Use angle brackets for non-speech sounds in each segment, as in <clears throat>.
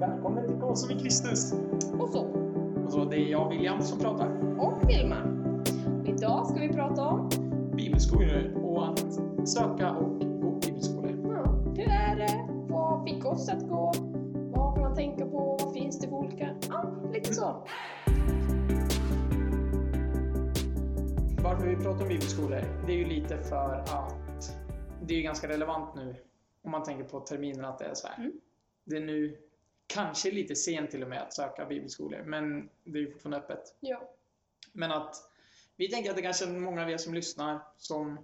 Välkommen till som i Kristus. Och så. Och så, det är jag, William, som pratar. Och Vilma. Och idag ska vi prata om Bibelskolor och att söka och gå bibelskolor. ja, hur är det? Vad fick oss att gå? Vad kan man tänka på? Vad finns det för olika? Ja, lite så. Varför vi pratar om bibelskolor, det är ju lite för att det är ganska relevant nu om man tänker på terminen att det är så här. Mm. Det är nu kanske lite sent till och med att söka bibelskolor, men det är ju fortfarande öppet. Ja. Men att vi tänker att det kanske är många av er som lyssnar som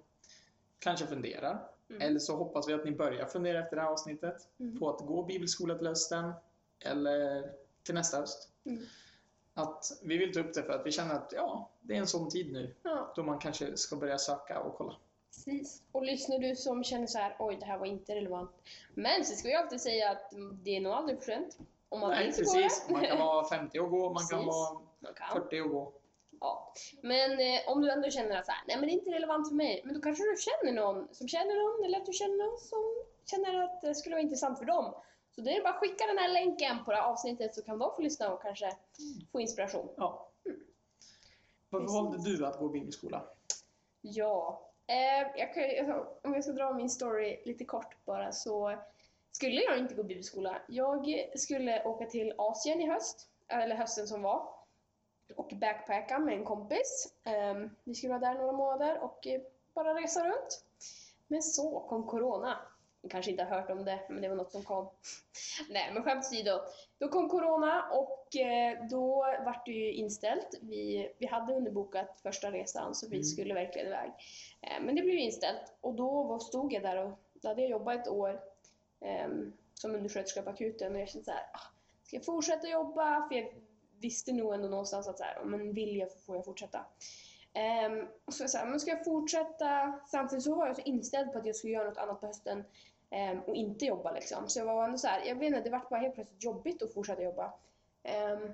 kanske funderar. Mm. Eller så hoppas vi att ni börjar fundera efter det här avsnittet Mm. på att gå bibelskola till hösten eller till nästa höst. Mm. Att vi vill ta upp det för att vi känner att ja, det är en sån tid nu ja, då man kanske ska börja söka och kolla. Precis. Och lyssnar du som känner så här, oj det här var inte relevant. Men så ska vi alltid säga att det är nog aldrig för sent. Om man Nej, precis. Man kan vara 50 och gå, man kan Precis. vara Man kan. 40 och gå. Ja. Men eh, om du ändå känner att så här, nej men det är inte relevant för mig, men då kanske du känner någon som känner någon, eller att du känner någon som känner att det skulle vara intressant för dem. Så det är bara att skicka den här länken på det här avsnittet så kan de få lyssna och kanske få inspiration. Ja. Varför Precis. valde du att gå bibelskola? Ja, eh, jag kan, alltså, om jag ska dra min story lite kort bara så skulle jag inte gå bibelskola. Jag skulle åka till Asien i höst, eller hösten som var, och backpacka med en kompis. Eh, vi skulle vara där några månader och eh, bara resa runt. Men så kom corona. Ni kanske inte har hört om det, men det var något som kom. <laughs> Nej, men skämt åsido. Då kom corona och eh, då vart det ju inställt. Vi, vi hade underbokat första resan så vi Mm. skulle verkligen iväg. Eh, Men det blev inställt och då var, stod jag där och då hade jag jobbat ett år ehm, som undersköterska på akuten och jag kände så här, ah, ska jag fortsätta jobba? För jag visste nog ändå någonstans att så här, men vill jag får jag fortsätta. Um, och så var jag så här, men ska jag fortsätta? Samtidigt så var jag så inställd på att jag skulle göra något annat på hösten ehm, och inte jobba liksom. Så jag var ändå så här, jag vet inte, det vart bara helt plötsligt jobbigt att fortsätta jobba. Ehm,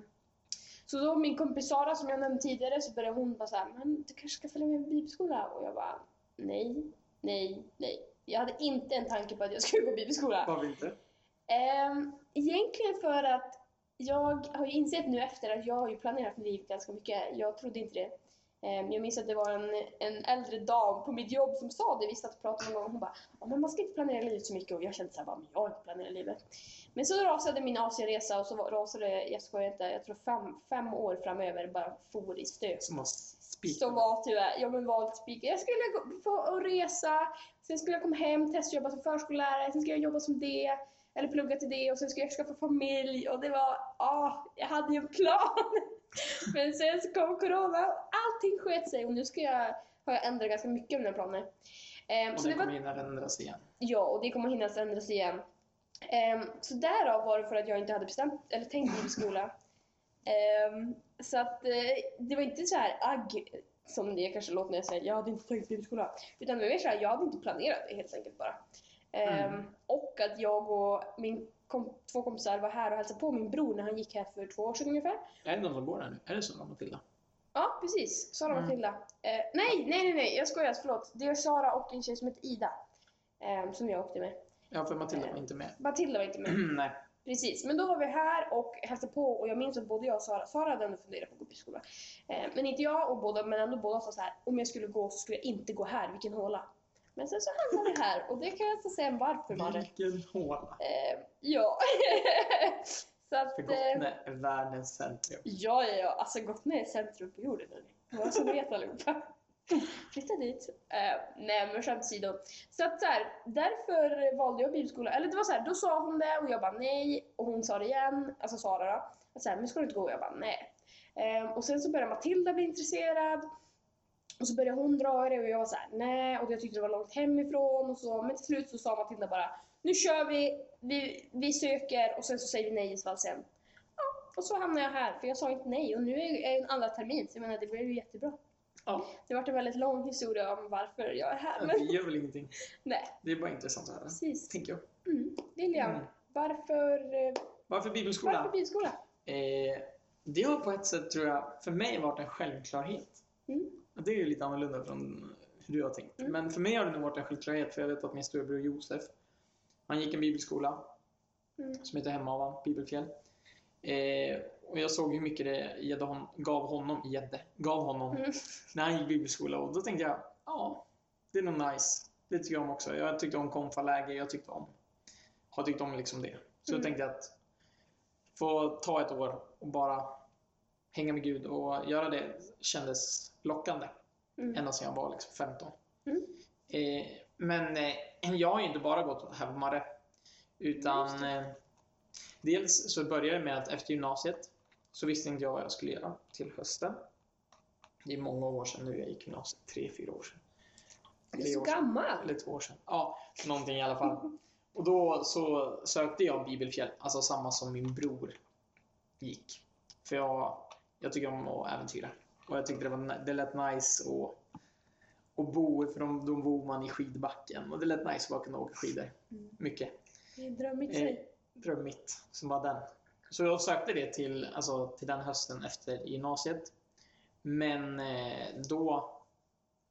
så då min kompis Sara som jag nämnde tidigare så började hon bara så här, men du kanske ska följa med på bibelskola? Och jag bara, nej, nej, nej. Jag hade inte en tanke på att jag skulle gå bibelskola. Varför inte? Um, egentligen för att jag har ju insett nu efter att jag har ju planerat mitt liv ganska mycket. Jag trodde inte det. Ehm, jag minns att det var en, en äldre dam på mitt jobb som sa det. Vi satt och pratade någon gång och hon bara "Ja, men man ska inte planera livet så mycket och jag kände såhär, men jag har inte planerat livet. Men så rasade min Asienresa och så var- rasade, jag skojar inte, jag tror fem, fem år framöver bara for i stök. Som har spik. Som var tyvärr, jag blev vald speaker. Jag skulle gå, få och resa, sen skulle jag komma hem, testjobba som förskollärare, sen skulle jag jobba som det, eller plugga till det och sen skulle jag skaffa familj och det var, ah, jag hade ju en plan. <laughs> Men sen så kom corona och allting sket sig och nu ska jag, har jag ändrat ganska mycket av mina planer. Ehm, Och så det kommer hinna ändras igen. Ja, och det kommer hinna ändras igen. Um, så därav var det för att jag inte hade bestämt, eller tänkt bibelskola. Um, så att eh, det var inte så här agg, som det kanske låter när jag säger jag hade inte tänkt bibelskola. Utan det var mer så här, jag hade inte planerat det helt enkelt bara. Ehm, Mm. Och att jag och min kom, två kompisar var här och hälsade på min bror när han gick här för två år sedan ungefär. Är det någon som går där nu? Är det så, Matilda? Ja, precis. Sara och Mm. Matilda. Eh, nej, nej, nej, nej, jag skojar, förlåt. Det är Sara och en tjej som heter Ida. ehm, som jag åkte med. Ja, för Matilda var inte med. Matilda var inte med. <clears throat> Nej. Precis, men då var vi här och hälsade på och jag minns att både jag och Sara, Sara hade ändå funderat på att gå på skola. Eh, men inte jag och båda, men ändå båda sa så här: om jag skulle gå så skulle jag inte gå här, vilken håla. Men sen så hamnade vi här och det kan jag inte säga varför Marre. Vilken håla. Eh, ja. <laughs> så att... För eh, Gottne är världens centrum. Ja, ja, ja. Alltså Gottne är centrum på jorden så ni vet allihopa. <laughs> Flytta dit. Uh, nej men skämt åsido. Så att så här, därför valde jag bibelskola. Eller det var så här, då sa hon det och jag bara nej. Och hon sa det igen, alltså Sara då. Att så här, men ska du inte gå? Och jag bara nej. Ehm, och sen så började Matilda bli intresserad. Och så började hon dra i det och jag var så här, nej. Och jag tyckte det var långt hemifrån och så. Men till slut så sa Matilda bara, nu kör vi, vi, vi söker och sen så säger vi nej i sen. Ja, och så hamnade jag här, för jag sa inte nej och nu är jag en andra termin, så jag menar det blev ju jättebra. Ja, Det var en väldigt lång historia om varför jag är här, det men gör väl ingenting. <laughs> nej, Det är bara intressant att höra. precis. Tänker jag. Mm. William, Mm. varför, eh, Varför bibelskola? varför bibelskola? Eh, det har på ett sätt, tror jag, för mig varit en självklarhet. Mm. Det är ju lite annorlunda från hur du har tänkt. Mm. Men för mig har det nog varit en självklarhet, för jag vet att min storebror Josef, han gick en bibelskola. Mm. som heter Hemavan, Bibelfjäll. Eh, och jag såg hur mycket det gädde hon, gav honom, gädde, gav honom Mm. när han gick bibelskola. Och då tänkte jag, ja, det är nog nice. Det tycker jag om också. Jag tyckte om konfaläger, jag tyckte om, har tyckt om liksom det. Så Mm. då tänkte jag att få ta ett år och bara hänga med Gud och göra det kändes lockande. Mm. Ända sedan jag var liksom 15. Mm. Eh, men eh, jag har ju inte bara gått Marre. Just Utan eh, dels så började det med att efter gymnasiet så visste inte jag vad jag skulle göra till hösten. Det är många år sedan nu jag gick gymnasiet. Tre, fyra år sedan. Du är så gammal. Eller två år sedan. Ja, någonting i alla fall. <laughs> Och då så sökte jag Bibelfjäll, alltså samma som min bror gick. För jag, jag tycker om att äventyra. Och jag tyckte det, var, det lät nice att, att bo, för då, bor man i skidbacken. Och det lät nice att bara kunna åka skidor. Mm. Mycket. Det är en dröm i Eh, sig. Dröm mitt, som var den. Så jag sökte det till, alltså, till den hösten efter gymnasiet. Men eh, då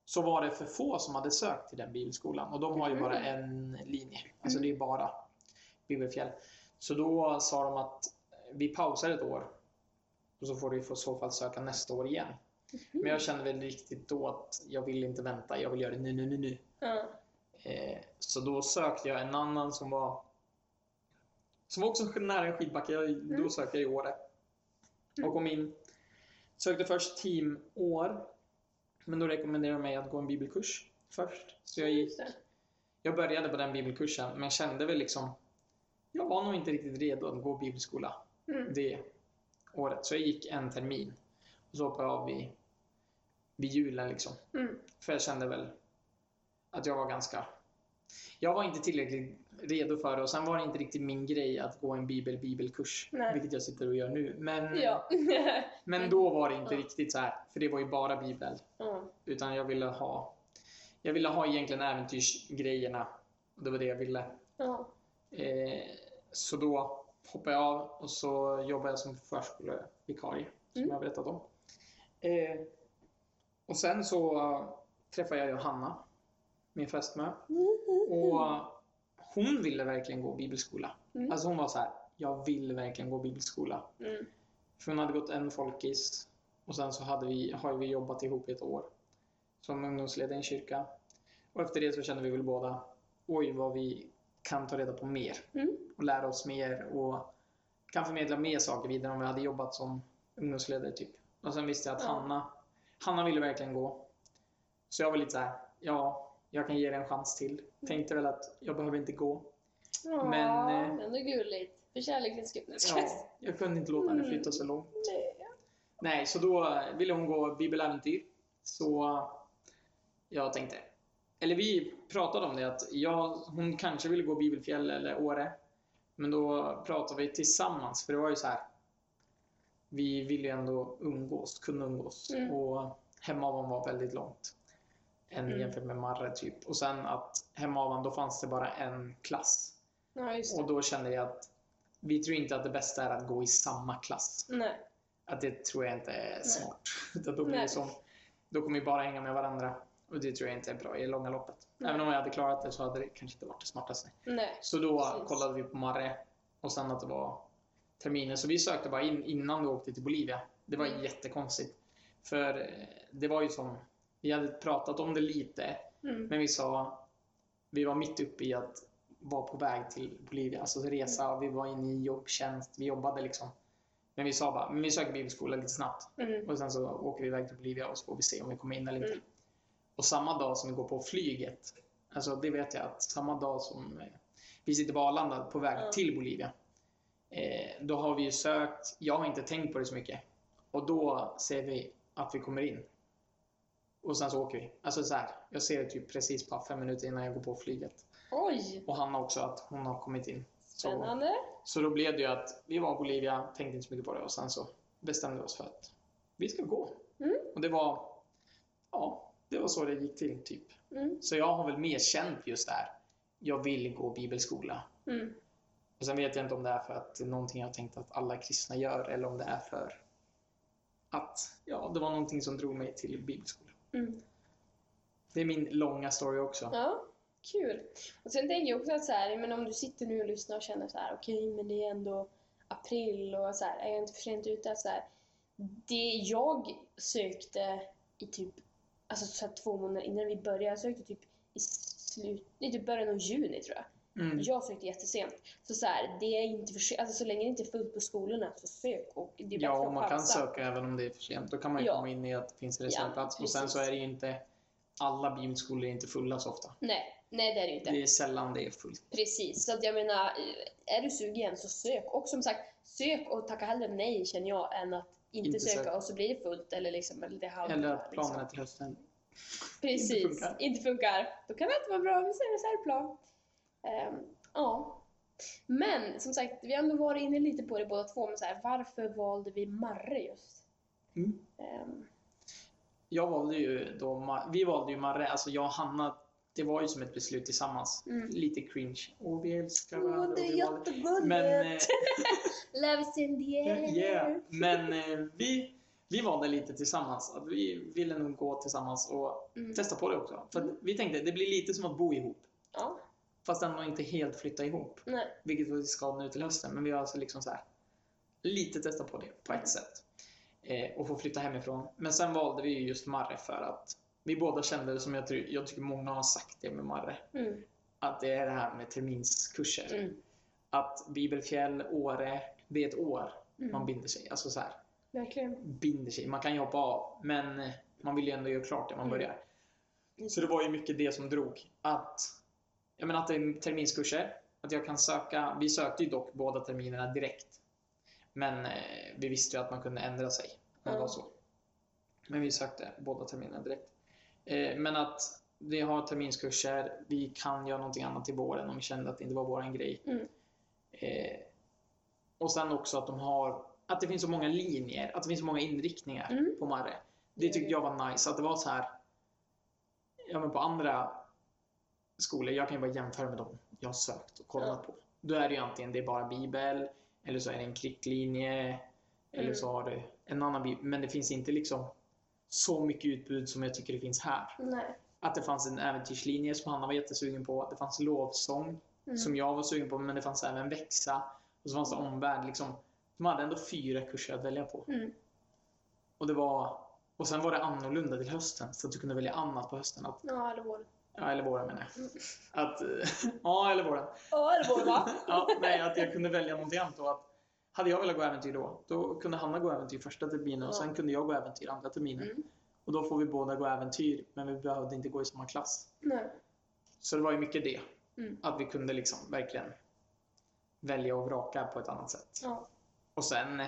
så var det för få som hade sökt till den bibelskolan och de har ju bara en linje. Alltså Mm. det är bara Bibelfjäll. Så då sa de att vi pausar ett år och så får du i så fall söka nästa år igen. Men jag kände väl riktigt då att jag vill inte vänta, jag vill göra det nu, nu, nu, nu. Eh, så då sökte jag en annan som var som var också nära en skidbacke. Jag, Då Mm. sökte jag i Åre. Mm. Och kom in. Sökte först teamår. Men då rekommenderade de mig att gå en bibelkurs först. Så jag, gick, jag började på den bibelkursen men kände väl liksom jag var nog inte riktigt redo att gå bibelskola Mm. det året. Så jag gick en termin. Och så hoppade jag av vid, vid julen liksom. Mm. För jag kände väl att jag var ganska... Jag var inte tillräckligt redo för det och sen var det inte riktigt min grej att gå en bibel-bibelkurs. Vilket jag sitter och gör nu. Men, Ja. <laughs> men då var det inte Ja. riktigt så här. För det var ju bara bibel. ja. Utan jag ville ha... Jag ville ha egentligen äventyrsgrejerna. Och det var det jag ville. Eh, så då hoppade jag av och så jobbade jag som förskolevikarie. Som Mm. jag berättat om. Eh, och sen så träffade jag Johanna, min fästmö. Och hon ville verkligen gå bibelskola. Mm. Alltså hon var så här, jag vill verkligen gå bibelskola. Mm. För hon hade gått en folkis och sen så hade vi, har vi jobbat ihop i ett år som ungdomsledare i en kyrka. Och efter det så kände vi väl båda, oj vad vi kan ta reda på mer Mm. och lära oss mer och kan förmedla mer saker vidare om vi hade jobbat som ungdomsledare typ. Och sen visste jag att Ja. Hanna, Hanna ville verkligen gå. Så jag var lite så här, ja, jag kan ge det en chans till. Tänkte väl att jag behöver inte gå. Ja, Men, eh, ändå gulligt. För kärlekens skull. Ja, jag kunde inte låta henne Mm. flytta så långt. Nej. Nej, så då ville hon gå bibeläventyr. Så jag tänkte, eller vi pratade om det att jag, hon kanske ville gå bibelfjäll eller Åre. Men då pratade vi tillsammans, för det var ju så här. Vi ville ju ändå umgås, kunna umgås. Mm. Och hemavan var väldigt långt. Än Mm. jämfört med Marre typ. Och sen att hemavan, då fanns det bara en klass. Ja. Och då kände jag att vi tror inte att det bästa är att gå i samma klass. Nej. Att det tror jag inte är smart. <laughs> Då, blir det som, då kommer vi bara hänga med varandra. Och det tror jag inte är bra i det långa loppet. Nej. Även om jag hade klarat det så hade det kanske inte varit det smartaste. Nej. Så då Precis. kollade vi på Marre och sen att det var terminer. Så vi sökte bara in innan vi åkte till Bolivia. Det var Mm. jättekonstigt. För eh, det var ju som, vi hade pratat om det lite. Mm. Men vi sa, vi var mitt uppe i att vara på väg till Bolivia, alltså resa, vi var inne i jobbtjänst, vi jobbade liksom. Men vi sa bara, men vi söker bibelskola lite snabbt. Mm. Och sen så åker vi iväg till Bolivia och så får vi se om vi kommer in eller inte. Mm. Och samma dag som vi går på flyget, alltså det vet jag att samma dag som eh, vi sitter på Arlanda på väg Ja. till Bolivia. Eh, då har vi ju sökt, jag har inte tänkt på det så mycket. Och då ser vi att vi kommer in. Och sen så åker vi. Alltså så här, jag ser det typ precis bara fem minuter innan jag går på flyget. Oj! Och Hanna också att hon har kommit in. Så, Spännande. så då blev det ju att vi var i Bolivia, tänkte inte så mycket på det och sen så bestämde vi oss för att vi ska gå. Mm. Och det var, ja, det var så det gick till typ. Mm. Så jag har väl mer känt just det här. Jag vill gå bibelskola. Mm. Och sen vet jag inte om det är för att någonting jag tänkt att alla kristna gör eller om det är för att, ja, det var någonting som drog mig till bibelskola. Mm. Det är min långa story också. Ja. Kul! Och sen tänker jag också att så här, men om du sitter nu och lyssnar och känner så här, okej, men det är ändå april och så här, är jag inte för sent ute? Så här, det jag sökte i typ, alltså så här, två månader innan vi började, jag sökte typ i slut, i typ början av juni tror jag. Mm. Jag sökte jättesent. Så så här, det är inte för alltså så länge det inte är fullt på skolorna så sök och det är Ja, och man kan söka även om det är för sent. Då kan man ju Ja. komma in i att det finns reservplats. och sen så är det ju inte, alla bibelskolor är inte fulla så ofta. Nej, nej det är det inte. Det är sällan det är fullt. Precis, så att jag menar, eh, är du sugen så sök. Och som sagt, sök och tacka hellre nej känner jag än att inte, Inte söka söka. och så blir det fullt eller liksom, eller det är halvt. Eller att liksom. planerna till hösten Precis, inte funkar. inte funkar. Då kan det inte vara bra, vi ser reservplan. Ehm, ja. Men som sagt, vi har ändå varit inne lite på det båda två, men så här, varför valde vi Marre just? Mm. Ehm, Jag valde ju då, vi valde ju Marre, alltså jag och Hanna, det var ju som ett beslut tillsammans. Mm. Lite cringe. Och vi älskar varandra. Åh, det är jättegulligt! Men, eh, <laughs> Love is in the air! yeah. Men eh, vi, vi valde lite tillsammans. Att vi ville nog gå tillsammans och Mm. testa på det också. För att vi tänkte, det blir lite som att bo ihop. Ja, Fast ändå inte helt flytta ihop. nej. Vilket vi ska nu till hösten. Men vi har alltså liksom så här lite testat på det på Mm. ett sätt. Eh, och få flytta hemifrån. Men sen valde vi ju just Marre för att vi båda kände, som jag, tror, jag tycker många har sagt det med Marre, Mm. att det är det här med terminskurser. Mm. Att Bibelfjäll, Åre, det är ett år Mm. man binder sig. Alltså så här, Verkligen. binder sig. Man kan ju hoppa av, men man vill ju ändå göra klart det man Mm. börjar. Så det var ju mycket det som drog. Att, jag menar att det är terminskurser. Att jag kan söka. Vi sökte ju dock båda terminerna direkt. Men eh, vi visste ju att man kunde ändra sig. Om det var så. Men vi sökte båda terminerna direkt. Eh, men att vi har terminskurser. Vi kan göra någonting annat i våren om vi kände att det inte var våran grej. Mm. Eh, och sen också att de har att det finns så många linjer, att det finns så många inriktningar Mm. på Marre. Det tyckte jag var nice, att det var så här. Ja men på andra skolor, jag kan ju bara jämföra med dem jag har sökt och kollat på. Då är det ju antingen det är bara bibel, eller så är det en kricklinje, eller Mm. så har det en annan bibel. Men det finns inte liksom så mycket utbud som jag tycker det finns här. Nej. Att det fanns en äventyrslinje som Hanna var jättesugen på. Det fanns lovsång Mm. som jag var sugen på, men det fanns även växa. Och så fanns det omvärld. Liksom. De hade ändå fyra kurser att välja på. Mm. Och, det var, och sen var det annorlunda till hösten, så att du kunde välja annat på hösten. Att, Ja, eller vår. ja, eller våren menar jag. Mm. Att, <laughs> ja, eller våren. Ja, eller vår va? <laughs> Ja, nej, att jag kunde välja någonting annat. Och att, hade jag velat gå äventyr då, då kunde Hanna gå äventyr första terminen och sen kunde jag gå äventyr andra terminen. Mm. Och då får vi båda gå äventyr, men vi behövde inte gå i samma klass. Nej. Så det var ju mycket det. Mm. Att vi kunde liksom verkligen välja och vraka på ett annat sätt. Ja. Och sen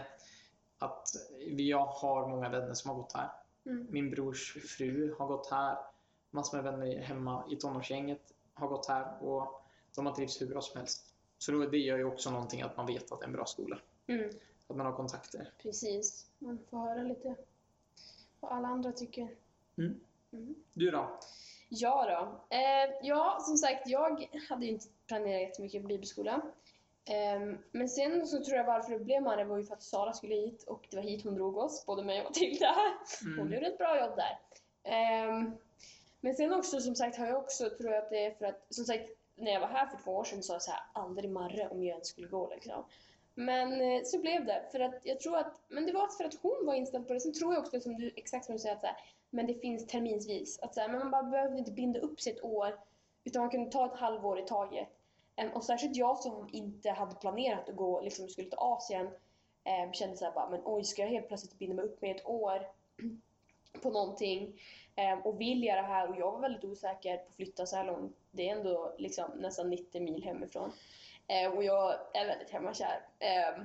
att jag har många vänner som har gått här. Mm. Min brors fru har gått här. Massor med vänner hemma i tonårsgänget har gått här och de har trivts hur bra som helst. Så då, det gör ju också någonting att man vet att det är en bra skola. Mm. Att man har kontakter. Precis. Man får höra lite vad alla andra tycker. Mm. Mm. Du då? Ja då. Eh, ja, som sagt, jag hade ju inte planerat jättemycket bibelskola. Ehm, men sen så tror jag varför det blev Marre var ju för att Sara skulle hit och det var hit hon drog oss, både mig och Matilda. Hon Mm. gjorde ett bra jobb där. Ehm, men sen också, som sagt, har jag också, tror jag att det är för att, som sagt, när jag var här för två år sedan sa jag så här, aldrig Marre om jag ens skulle gå liksom. Men eh, så blev det, för att jag tror att, men det var för att hon var inställd på det. Sen tror jag också, som du, exakt som du säger, att så här, men det finns terminsvis. Att så här, men man bara behövde inte binda upp sig ett år, utan man kunde ta ett halvår i taget. Och särskilt jag som inte hade planerat att gå, liksom skulle till Asien, kände så här bara, men oj, ska jag helt plötsligt binda mig upp med ett år på någonting och vill jag det här och jag var väldigt osäker på att flytta så här långt. Det är ändå liksom nästan 90 mil hemifrån. Eh, och jag är väldigt hemmakär. Eh,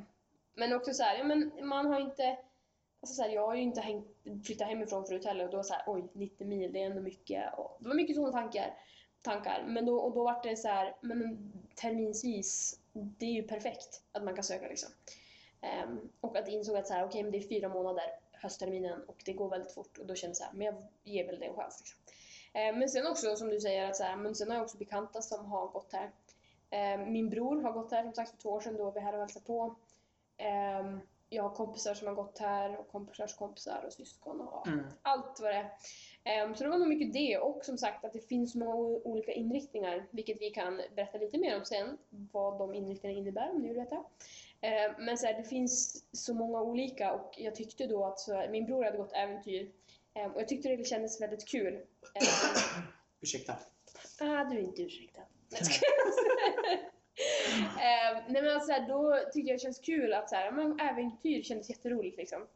men också så här, ja, men man har inte... Alltså så här, jag har ju inte hängt, flyttat hemifrån förut heller och då så här, oj, 90 mil, det är ändå mycket. Och det var mycket sådana tankar. tankar. Men då, och då var det så här, men terminsvis, det är ju perfekt att man kan söka liksom. Um, och att jag insåg att så här, okay, men det är fyra månader höstterminen och det går väldigt fort och då kände jag så här, men jag ger väl det en chans. Liksom. Um, men sen också som du säger, att så här, men sen har jag också bekanta som har gått här. Ehm, min bror har gått här som sagt för två år sedan, då var vi här och hälsade på. Ehm, jag har kompisar som har gått här och kompisars kompisar och syskon och Mm. allt vad det är. Ehm, så det var nog mycket det och som sagt att det finns många olika inriktningar, vilket vi kan berätta lite mer om sen, vad de inriktningarna innebär om ni vill veta. Men så här, det finns så många olika och jag tyckte då att så min bror hade gått äventyr och jag tyckte det kändes väldigt kul. <coughs> Ursäkta. Ah, du är inte ursäktad. <laughs> Ehm, nej men alltså, då tyckte jag det känns kul att så här, men, äventyr kändes jätteroligt liksom.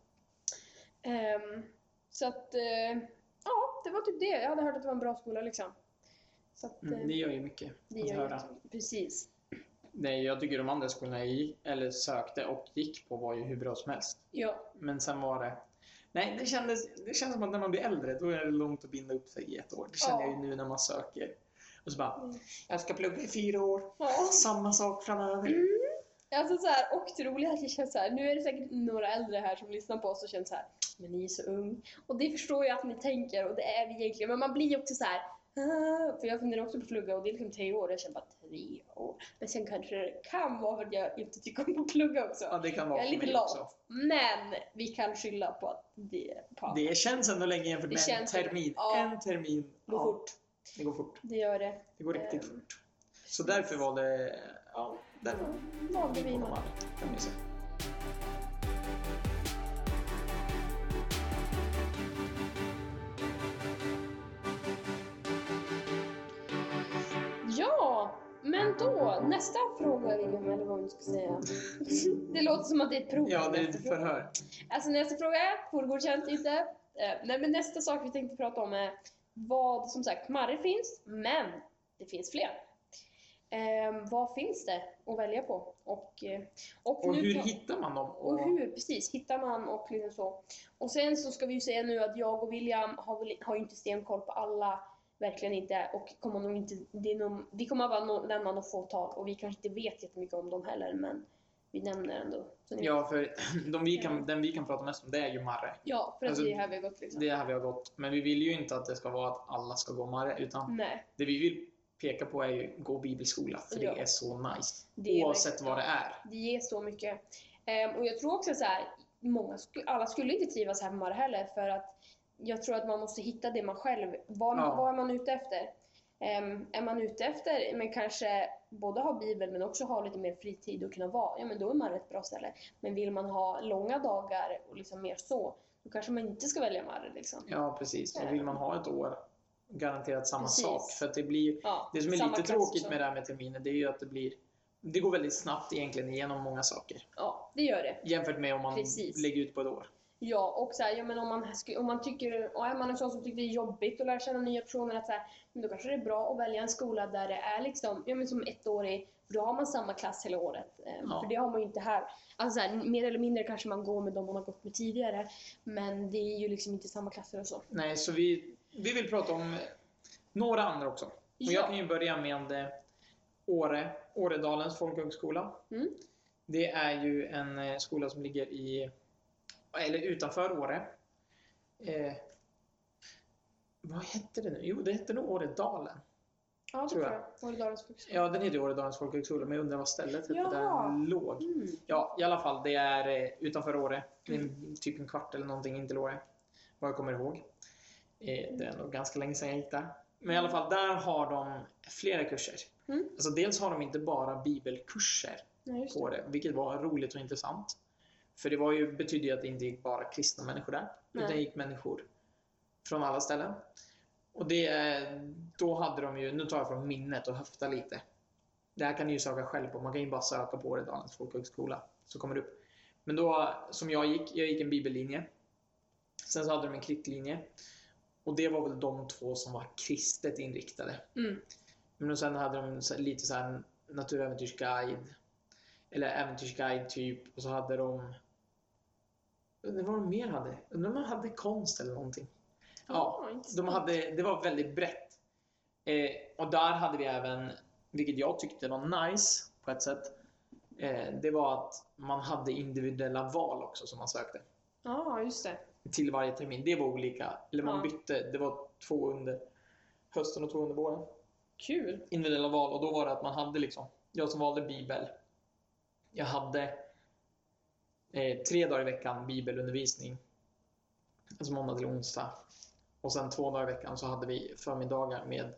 Ehm, så att, eh, ja, det var typ det. Jag hade hört att det var en bra skola liksom. Så att, eh, Mm, det gör ju mycket det att höra. ju Precis. Nej, jag tycker de andra skolorna jag gick, eller sökte och gick på var ju hur bra som helst. Ja, Men sen var det... Nej, det kändes, det känns som att när man blir äldre, då är det långt att binda upp sig i ett år. Det känner Ja. jag ju nu när man söker. Och så bara, Mm. jag ska plugga i fyra år. ja. Samma sak framöver. Mm. Alltså så här, och det roliga är att jag känner så här, nu är det säkert några äldre här som lyssnar på oss och känner så här, men ni är så ung. Och det förstår jag att ni tänker och det är vi egentligen, men man blir ju också så här, "Ah", för jag funderar också på att plugga och det är liksom tre år, jag känner bara tre år. Men sen kanske det kan vara för att jag inte tycker om att plugga också. Ja, det kan vara Jag är lite lat. Men vi kan skylla på att det är på Det känns ändå länge jämfört Det med en känns- termin. ja. En termin. Det går ja, fort. Det går fort. Det gör det. Det går riktigt Ehm, fort. Så därför var det... Ja, där valde vi säga. Ja, men då, nästa fråga William, eller vad man ska säga. <laughs> Det låter som att det är ett prov. Ja, det är ett förhör. Alltså nästa fråga är, får godkänt inte? Eh, nej men nästa sak vi tänkte prata om är vad, som sagt, Marre finns, men det finns fler. Eh, vad finns det att välja på? Och, eh, och, Och nu hur pra- hittar man dem? och hur, precis, hittar man och liksom så. Och sen så ska vi ju säga nu att jag och William har, har ju inte stenkoll på alla, verkligen inte, och kommer nog inte, det är nog, vi kommer bara nämna något fåtal och vi kanske inte vet jättemycket om dem heller, men vi nämner ändå. Ja, för <clears throat> de vi kan, den vi kan prata mest om det är ju Marre. ja, för att Alltså, det är här vi har gått liksom. Det är här vi har gått. Men vi vill ju inte att det ska vara att alla ska gå Marre, utan Nej, det vi vill peka på är ju gå bibelskola, för Ja. det är så nice. det Oavsett vad det är. Det ger så mycket. Ehm, och jag tror också så här, många, alla skulle inte trivas här på Marre heller för att jag tror att man måste hitta det man själv, vad, Ja. vad är man ute efter? Ehm, är man ute efter, men kanske både ha bibel men också ha lite mer fritid och kunna vara, ja men då är Marre ett bra ställe. Men vill man ha långa dagar och liksom mer så, då kanske man inte ska välja Marre liksom. Ja, precis. Och vill man ha ett år, garanterat samma Precis. sak. För det blir Ja, Det som är lite tråkigt med det här med terminer, det är ju att det blir det går väldigt snabbt egentligen igenom många saker. Ja, det gör det. Jämfört med om man Precis. lägger ut på ett år. Ja, och så här, ja, men om, man, om man tycker, och är man en sån som tycker det är jobbigt att lära känna nya personer, att så här, men då kanske det är bra att välja en skola där det är liksom, ja men som ettårig, för då har man samma klass hela året. Ehm, Ja. För det har man ju inte här. Alltså så här, mer eller mindre kanske man går med dem man har gått med tidigare, men det är ju liksom inte samma klasser och så. Nej, så vi, vi vill prata om några andra också. Och Ja. jag kan ju börja med eh, Åre, Åredalens folkhögskola. Mm. Det är ju en eh, skola som ligger i, eller utanför Åre. Eh, vad hette det nu? Jo, det hette nog Åredalen. Ja, det Tror jag. Åredalens folkhögskola. Ja, den heter Åredalens folkhögskola, men jag undrar vad stället hette där den låg. Mm. Ja, i alla fall. Det är eh, utanför Åre. Det är typ en kvart eller någonting in till Åre. Vad jag kommer ihåg. Eh, det är nog ganska länge sedan jag gick där. Men i alla fall, där har de flera kurser. Mm. Alltså, dels har de inte bara bibelkurser just det. på det, vilket var roligt och intressant. För det var ju, betydde ju att det inte gick bara kristna människor där, utan Nej. det gick människor från alla ställen. Och det, då hade de ju, nu tar jag från minnet och höftar lite. Det här kan ni ju söka själv på, man kan ju bara söka på Åredalens folkhögskola, så kommer det upp. Men då, som jag gick, jag gick en bibellinje. Sen så hade de en krittlinje. Och det var väl de två som var kristet inriktade. Mm. Men sen hade de lite så här naturäventyrsguide. Eller äventyrsguide typ. Och så hade de... Undrar vad de mer hade? Undrar om de hade konst eller någonting. Ja, Ja, de hade, det var väldigt brett. Eh, och där hade vi även, vilket jag tyckte var nice på ett sätt. Eh, det var att man hade individuella val också som man sökte. Ja, just det. Till varje termin. Det var olika. Eller man Ja. bytte. Det var två under hösten och två under våren Kul. individuella val och då var det att man hade liksom, jag som valde bibel, jag hade eh, tre dagar i veckan bibelundervisning, alltså måndag till onsdag. Och sen två dagar i veckan så hade vi förmiddagar med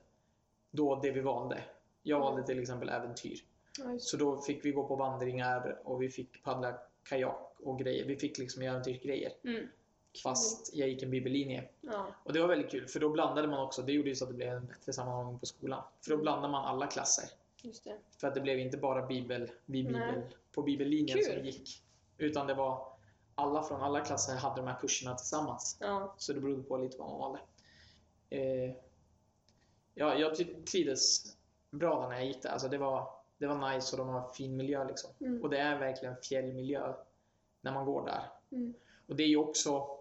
då det vi valde. Jag Mm. valde till exempel äventyr. Just. Så då fick vi gå på vandringar och vi fick paddla kajak och grejer. Vi fick liksom äventyrsgrejer. Mm. Fast jag gick en bibellinje. Ja, Och det var väldigt kul för då blandade man också. Det gjorde ju så att det blev en bättre sammanhållning på skolan. För då Mm. blandade man alla klasser. För att det blev inte bara bibel, vi bibel Nej. på bibellinjen Kul. som gick. Utan det var alla från alla klasser hade de här kurserna tillsammans. Ja, Så det berodde på lite vad man valde. Eh, ja, jag trivdes bra när jag gick där. Alltså det, var, det var nice och de har fin miljö. Liksom. Mm. Och det är verkligen fjällmiljö när man går där. Mm. Och det är ju också...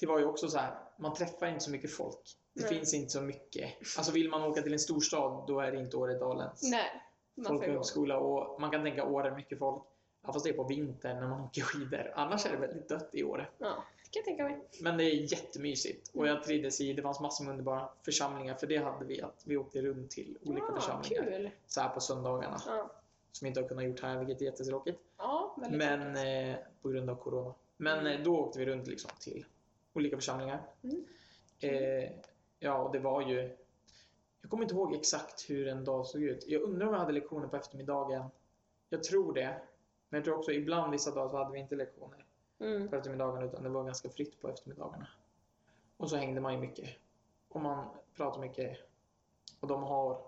Det var ju också så här, man träffar inte så mycket folk. Det Nej. finns inte så mycket. Alltså vill man åka till en storstad, då är det inte Åredalens nej. Folkhögskola. Och man kan tänka Åre, mycket folk. Ja, fast det är på vintern när man åker skidor. Annars är det väldigt dött i Åre. Ja, det kan jag tänka mig. Men det är jättemysigt. Och jag trivdes i, det fanns massor med underbara församlingar. För det hade vi, att vi åkte runt till olika Ja, församlingar. Ah, Kul! Så här på söndagarna. Ja, Som vi inte har kunnat gjort här, vilket är jättetråkigt. ja väldigt Men eh, på grund av Corona. Men Mm. eh, då åkte vi runt liksom till olika församlingar. Mm. Eh, ja, och det var ju... Jag kommer inte ihåg exakt hur en dag såg ut. Jag undrar om jag hade lektioner på eftermiddagen. Jag tror det. Men jag tror också ibland vissa dagar så hade vi inte lektioner Mm. på eftermiddagen utan det var ganska fritt på eftermiddagarna. Och så hängde man ju mycket. Och man pratade mycket. Och de har...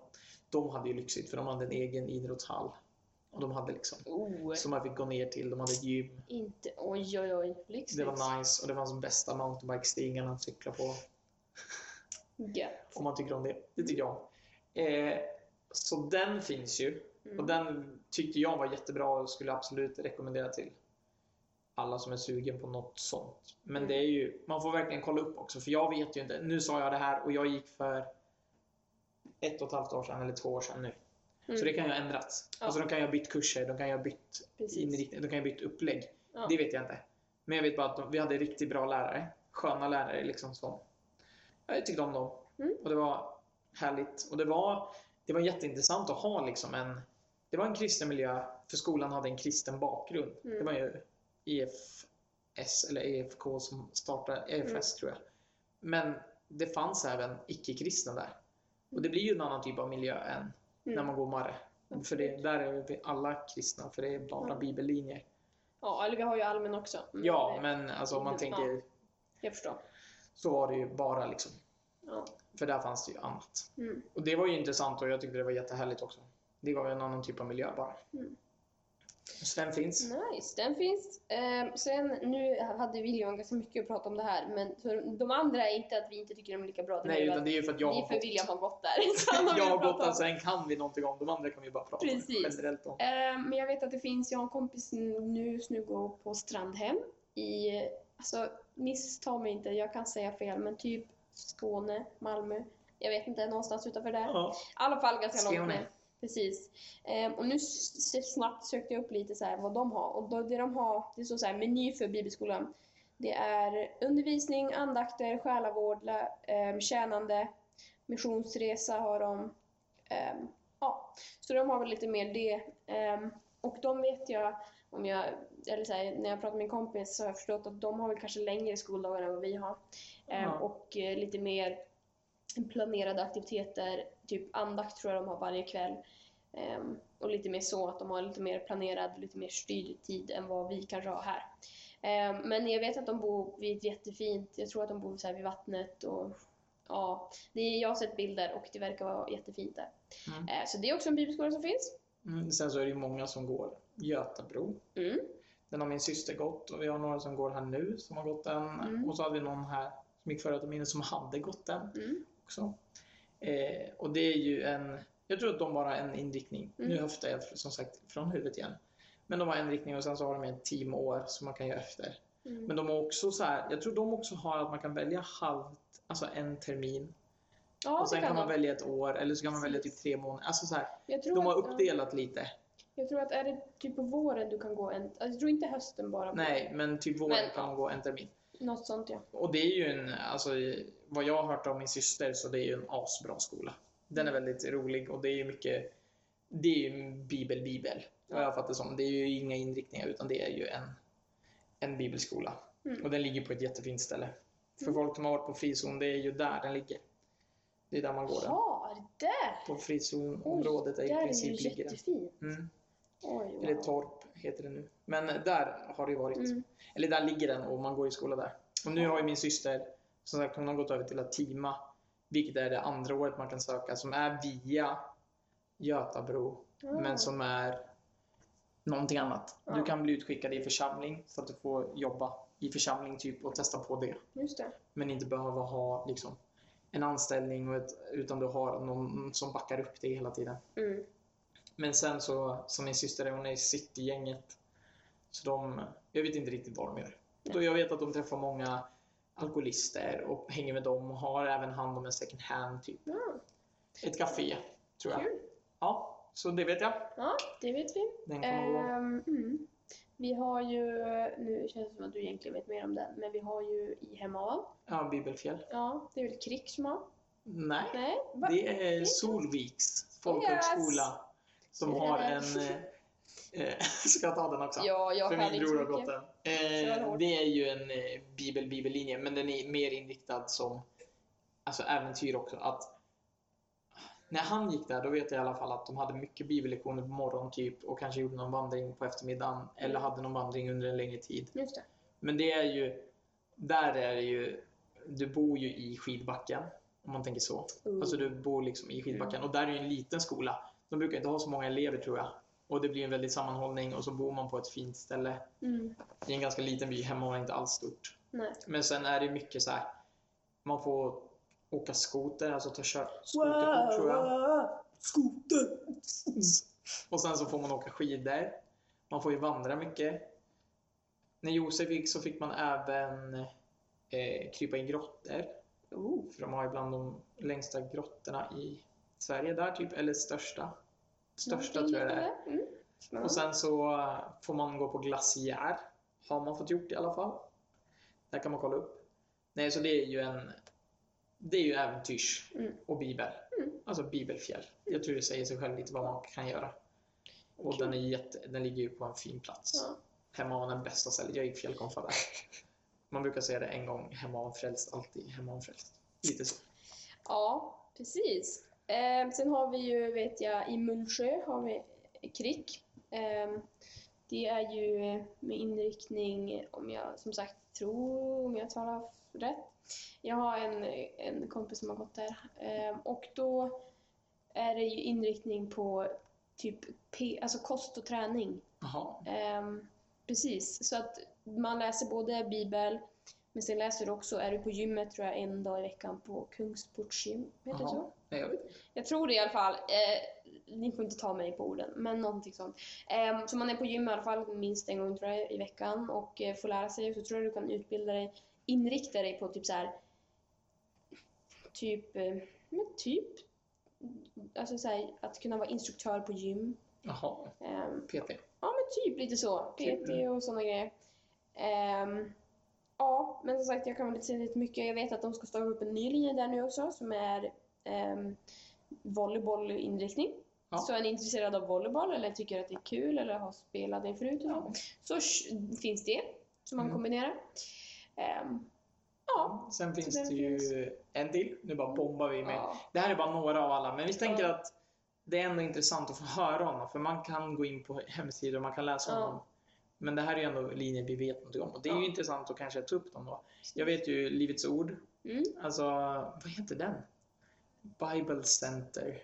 De hade ju lyxigt för de hade en egen idrottshall. Och de hade liksom... Oh, Som man fick gå ner till. De hade ett gym. inte... Oj, oj, oj. Lyxigt. Det var nice och det fanns de bästa mountainbike-stigarna att cykla på. Gött. Om man tycker om det. Det tycker jag. Eh, så den finns ju. Mm. Och den tyckte jag var jättebra och skulle absolut rekommendera till alla som är sugen på något sånt. Men Mm. det är ju, man får verkligen kolla upp också. För jag vet ju inte. Nu sa jag det här och jag gick för ett och ett halvt år sedan eller två år sedan nu. Mm. Så det kan ju ha ändrats. Ja. Alltså de kan ju ha bytt kurser, de kan ju ha bytt Precis. inriktning, de kan ju ha bytt upplägg. Ja. Det vet jag inte. Men jag vet bara att de, vi hade riktigt bra lärare. Sköna lärare liksom som... Jag tyckte om dem. Mm. Och det var härligt. Och det var, det var jätteintressant att ha liksom en... Det var en kristen miljö, för skolan hade en kristen bakgrund. Mm. Det var ju EFS, eller EFK som startade, EFS Mm. tror jag. Men det fanns även icke-kristna där. Och det blir ju en annan typ av miljö än när Mm. man går Marre. För det, där är vi alla kristna, för det är bara Mm. bibellinjer. Ja, eller vi har ju allmän också. Men Ja, det- men alltså om man Ja. tänker Jag förstår. så var det ju bara liksom. Ja. För där fanns det ju annat. Mm. Och det var ju intressant och jag tyckte det var jättehärligt också. Det gav en annan typ av miljö bara. Mm. Så den finns. Nice, den finns. Ehm, sen, nu hade William ganska mycket att prata om det här, men för de andra är inte att vi inte tycker de är lika bra. Det Nej, utan det är ju för att jag har gått. William har gått där. <laughs> <laughs> Jag har gått där, om. sen kan vi någonting om. De andra kan vi bara prata Precis. generellt om. Ehm, men jag vet att det finns, jag har en kompis nu, just nu går på Strandhem i, alltså missta mig inte, jag kan säga fel, men typ Skåne, Malmö. Jag vet inte, någonstans utanför där. Ja. I alla fall ganska långt Skåne. ner. Precis. Ehm, och nu snabbt sökte jag upp lite så vad de har. Och då, det de har, det står så här meny för bibelskolan. Det är undervisning, andakter, själavård, ehm, tjänande, missionsresa har de. Ehm, ja, så de har väl lite mer det. Ehm, och de vet jag, om jag, eller så här, när jag pratar med min kompis så har jag förstått att de har väl kanske längre skoldagar än vad vi har. Ja. Och eh, lite mer planerade aktiviteter, typ andakt tror jag de har varje kväll. Ehm, och lite mer så att de har lite mer planerad, lite mer styrd tid än vad vi kanske har här. Ehm, men jag vet att de bor vid ett jättefint, jag tror att de bor så här vid vattnet och ja, det är, jag har sett bilder och det verkar vara jättefint där. Mm. Ehm, så det är också en bibelskola som finns. Mm, sen så är det ju många som går Götabro. Mm. Den har min syster gått och vi har några som går här nu som har gått den. Mm. Och så hade vi någon här som gick förra terminen som hade gått den Mm. Också. Eh, och det är ju en, jag tror att de bara har en inriktning. Mm. Nu höftar jag som sagt från huvudet igen. Men de har en riktning och sen så har de ett teamår som man kan göra efter. Mm. Men de har också så här, jag tror de också har att man kan välja halvt, alltså en termin. ja, och sen kan man välja ett år eller så kan man välja typ tre månader. Alltså så här, Jag tror de har att, ja, uppdelat lite. Jag tror att är det typ på våren du kan gå en, alltså, jag tror inte hösten bara. Nej, men typ våren Men, kan ja. man gå en termin. Något sånt ja. Och det är ju en, alltså vad jag har hört av min syster så det är ju en asbra skola. Den är Mm. väldigt rolig och det är ju mycket, det är ju en bibel-bibel. Vad Ja. jag fattar det som. Det är ju inga inriktningar utan det är ju en, en bibelskola. Mm. Och den ligger på ett jättefint ställe. För Mm. folk som har varit på frizon, det är ju där den ligger. Det är där man går. Ja, är där? På frizonområdet är Där i är princip ju ligger den. jättefint. Mm. Oj, Eller wow. torp heter det nu. Men där har det varit. Mm. Eller där ligger den och man går i skola där. Och nu har ju min syster, som sagt, hon har gått över till att teama. Vilket är det andra året man kan söka, som är via Götabro. Ah. Men som är någonting annat. Du Ja. kan bli utskickad i församling så att du får jobba i församling typ och testa på det. Just det. Men inte behöva ha liksom, en anställning och ett, utan du har någon som backar upp dig hela tiden. Mm. Men sen så, som min syster, hon är i City-gänget. Så de, jag vet inte riktigt vad de gör. Då jag vet att de träffar många alkoholister och hänger med dem och har även hand om en second hand, typ. Ja, Ett café, tror jag. kul. Ja, så det vet jag. Ja, det vet vi. Den kommer. Ehm, mm. Vi har ju, nu känns det som att du egentligen vet mer om den, men vi har ju i Hemavan. Ja, Bibelfjäll. Ja, det är väl Krick som har? Nej, Nej? Det är Solviks folkhögskola som har en... Eh, eh, <laughs> ska jag ta den också? Ja, jag För min bror har gått den. Eh, det är ju en eh, bibel-bibellinje, men den är mer inriktad som alltså äventyr också. Att när han gick där, då vet jag i alla fall att de hade mycket bibellektioner på morgonen typ och kanske gjorde någon vandring på eftermiddagen eller hade någon vandring under en längre tid. Just det. Men det är ju, där är det ju, du bor ju i skidbacken om man tänker så. Uh. Alltså du bor liksom i skidbacken och där är ju en liten skola. De brukar inte ha så många elever tror jag. Och det blir en väldig sammanhållning och så bor man på ett fint ställe Mm. i en ganska liten by. Hemma var inte alls stort. Nej. Men sen är det mycket så här. Man får åka skoter, alltså ta kör skoterkort tror jag. Skoter! <laughs> Och sen så får man åka skidor. Man får ju vandra mycket. När Josef gick så fick man även eh, krypa i grottor. Oh. För de har ju bland de längsta grottorna i Sverige där typ, eller största. Största tror jag det är. Mm. Och sen så eh, får man gå på glaciär. Har man fått gjort i alla fall. Där kan man kolla upp. Nej, så det är ju en... Det är ju äventyrs Mm. och bibel. Mm. Alltså bibelfjäll. Jag tror det säger sig själv lite vad man kan göra. Och Kul. den, är jätte, den ligger ju på en fin plats. Ja. Hemma var den bästa stället. Jag gick fjällkonfa där. <laughs> Man brukar säga det en gång, hemma var frälst, alltid hemma var frälst. Lite så. ja, precis. Eh, sen har vi ju, vet jag, i Mullsjö har vi Krick. Eh, det är ju med inriktning, om jag som sagt tror, om jag talar rätt. Jag har en, en kompis som har gått där. Eh, och då är det ju inriktning på typ P, alltså kost och träning. Jaha. Ehm, precis, så att man läser både bibel, men sen läser du också, är du på gymmet tror jag en dag i veckan på Kungsportsgym, heter det så? Nej, jag vet. Jag tror det i alla fall. Eh, ni får inte ta mig på orden, men någonting sånt. Ehm, så man är på gym i alla fall minst en gång tror jag, i veckan och eh, får lära sig. Så tror jag du kan utbilda dig, inrikta dig på typ så här. Typ, eh, men typ, alltså så här, att kunna vara instruktör på gym. Jaha. Ehm, PT. Ja, men typ lite så. PT Kul. och sådana grejer. Ja, men som sagt, jag kan väl inte säga lite mycket. Jag vet att de ska starta upp en ny linje där nu också som är um, volleybollinriktning. Ja. Så är ni intresserad av volleyboll eller tycker att det är kul eller har spelat det förut och så, finns det som man Mm. kombinerar. Ehm, ja. Sen finns det ju finns. en till. Nu bara bombar vi med. ja. Det här är bara några av alla, men vi tänker Ja. att det är ändå intressant att få höra honom, för man kan gå in på hemsidor och man kan läsa Ja. Men det här är ju ändå linjer vi vet någonting om och det är ju Ja. intressant att kanske ta upp dem då. Jag vet ju Livets Ord, Mm. alltså vad heter den? Bible Center.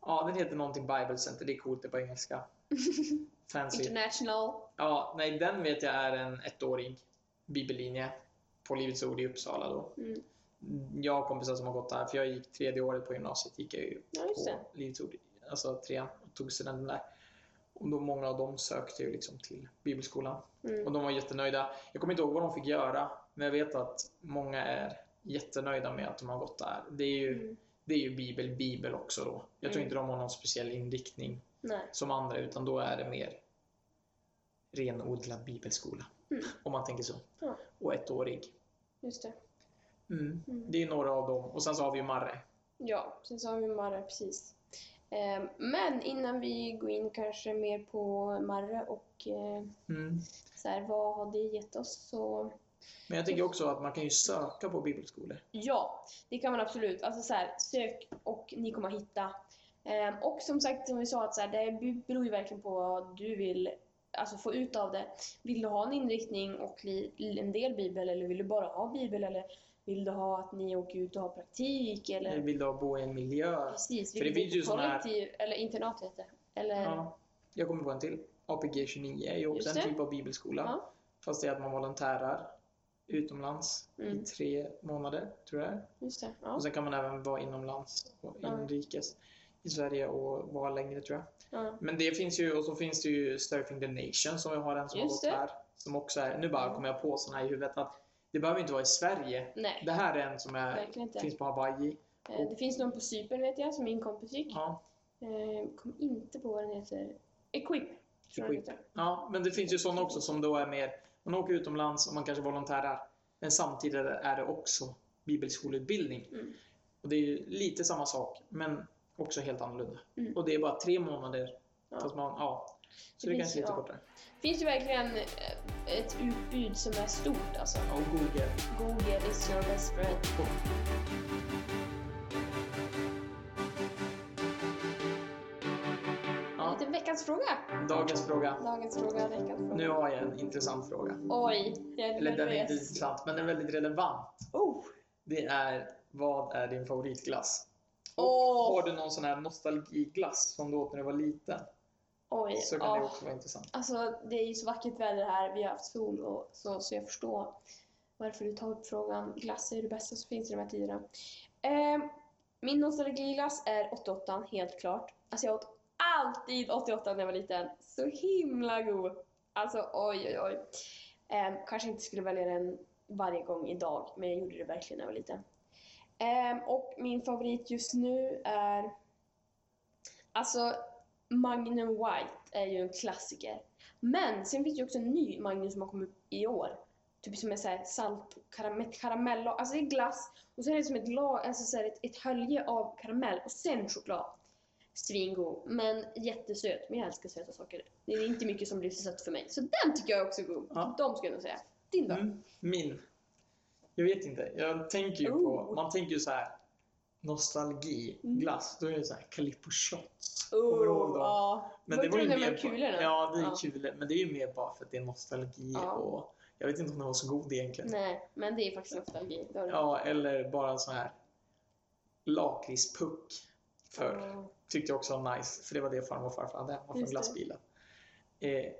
Ja, den heter någonting Bible Center, det är coolt, det är på engelska. <laughs> Fancy. International. Ja, nej, den vet jag är en ettårig bibellinje på Livets Ord i Uppsala då. Mm. Jag har kompisar som har gått där, för jag gick tredje året på gymnasiet, gick jag ju Ja, på det. Livets Ord, alltså trean, och tog studenten där. Och då många av dem sökte ju liksom till bibelskolan. Och Mm. de var jättenöjda. Jag kommer inte ihåg vad de fick göra, men jag vet att många är jättenöjda med att de har gått där. Det är ju, Mm. det är ju bibel, bibel också då. Jag tror Mm. inte de har någon speciell inriktning Nej. som andra, utan då är det mer renodlad bibelskola. Mm. Om man tänker så. Ja. Och ettårig. Just det. Mm. Mm. Det är några av dem. Och sen så har vi ju Marre. Ja, sen så har vi Marre precis. Ehm, Men innan vi går in kanske mer på Marre och eh, Mm. så här, vad har det gett oss så Men jag tänker också att man kan ju söka på bibelskolor. Ja, det kan man absolut. Alltså så här, sök och ni kommer hitta. Ehm, och som sagt, som vi sa, att så här, det beror ju verkligen på vad du vill alltså, få ut av det. Vill du ha en inriktning och en del bibel eller vill du bara ha bibel eller vill du ha att ni åker ut och har praktik eller? Vill du bo i en miljö? Precis, För det finns ju såna här- eller internat heter det. Eller, Ja. Jag kommer på en till. APG 29 är ju också en typ av bibelskola. Ja. Fast det är att man volontärar utomlands Mm. i tre månader, tror jag. just det. Ja. Och sen kan man även vara inomlands och inrikes i Sverige och vara längre tror jag. Ja. Men det finns ju, och så finns det ju Surfing the Nation som vi har en som Just har det. gått här. Som också är, nu bara kommer jag på såna här i huvudet att det behöver inte vara i Sverige. Nej, Det här är en som är, finns på Hawaii. Eh, Det finns någon på Cypern vet jag, som min kompis gick. Ja, Eh, Kom inte på vad den heter. Equip, Equip. ja, men det finns ju sådana också som då är mer, man åker utomlands och man kanske volontärar. Men samtidigt är det också bibelskoleutbildning. Mm. Och det är ju lite samma sak, men också helt annorlunda. Mm. Och det är bara tre månader. Ja. Fast man, ja. Så Det det, finns- kanske är lite ja. kortare. Finns det verkligen eh, ett utbud som är stort alltså? Och Google. Google is your best friend. Ja, Lite veckans fråga. dagens fråga. Dagens fråga, veckans fråga. Nu har jag en intressant fråga. Oj, jag är Eller den är inte intressant, men den är väldigt relevant. Oh, Det är, vad är din favoritglass? Och Åh. har du någon sån här nostalgiglass som du åt när du var liten? Oj. Så kan det också vara intressant. Alltså, det är ju så vackert väder här. Vi har haft sol och så, så jag förstår varför du tar upp frågan. Glass är det bästa som finns i de här tiderna. Eh, min nostalgiglass är 88, helt klart. Alltså jag åt alltid 88 när jag var liten. Så himla god! Alltså oj, oj, oj. Eh, kanske inte skulle välja den varje gång idag, men jag gjorde det verkligen när jag var liten. Eh, och min favorit just nu är... Alltså, Magnum White är ju en klassiker. Men sen finns det ju också en ny Magnum som har kommit i år. Typ som är så här salt, karamell, karamell alltså det är glass och sen är det som ett, lag, alltså så ett, ett hölje av karamell och sen choklad. Svingod, men jättesöt. Men jag älskar söta saker. Det är inte mycket som blir så sött för mig. Så den tycker jag också är god. Ja. De skulle jag nog säga. Din då? Mm, min. Jag vet inte. Jag tänker ju på, Oh. man tänker ju så här nostalgi, Mm. glass. Då är det så här Calippo shots. Kommer du ihåg dem? Ja. Men det var ju mer bara- kulorna? Ja, det är Ja. kul. Men det är ju mer bara för att det är nostalgi Ja. och jag vet inte om det var så god egentligen. Nej, men det är faktiskt nostalgi. Det du. Ja, eller bara sån här lakritspuck förr. Ja. Tyckte jag också var nice, för det var det farmor och farfar hade hemma från det. glassbilen. Eh,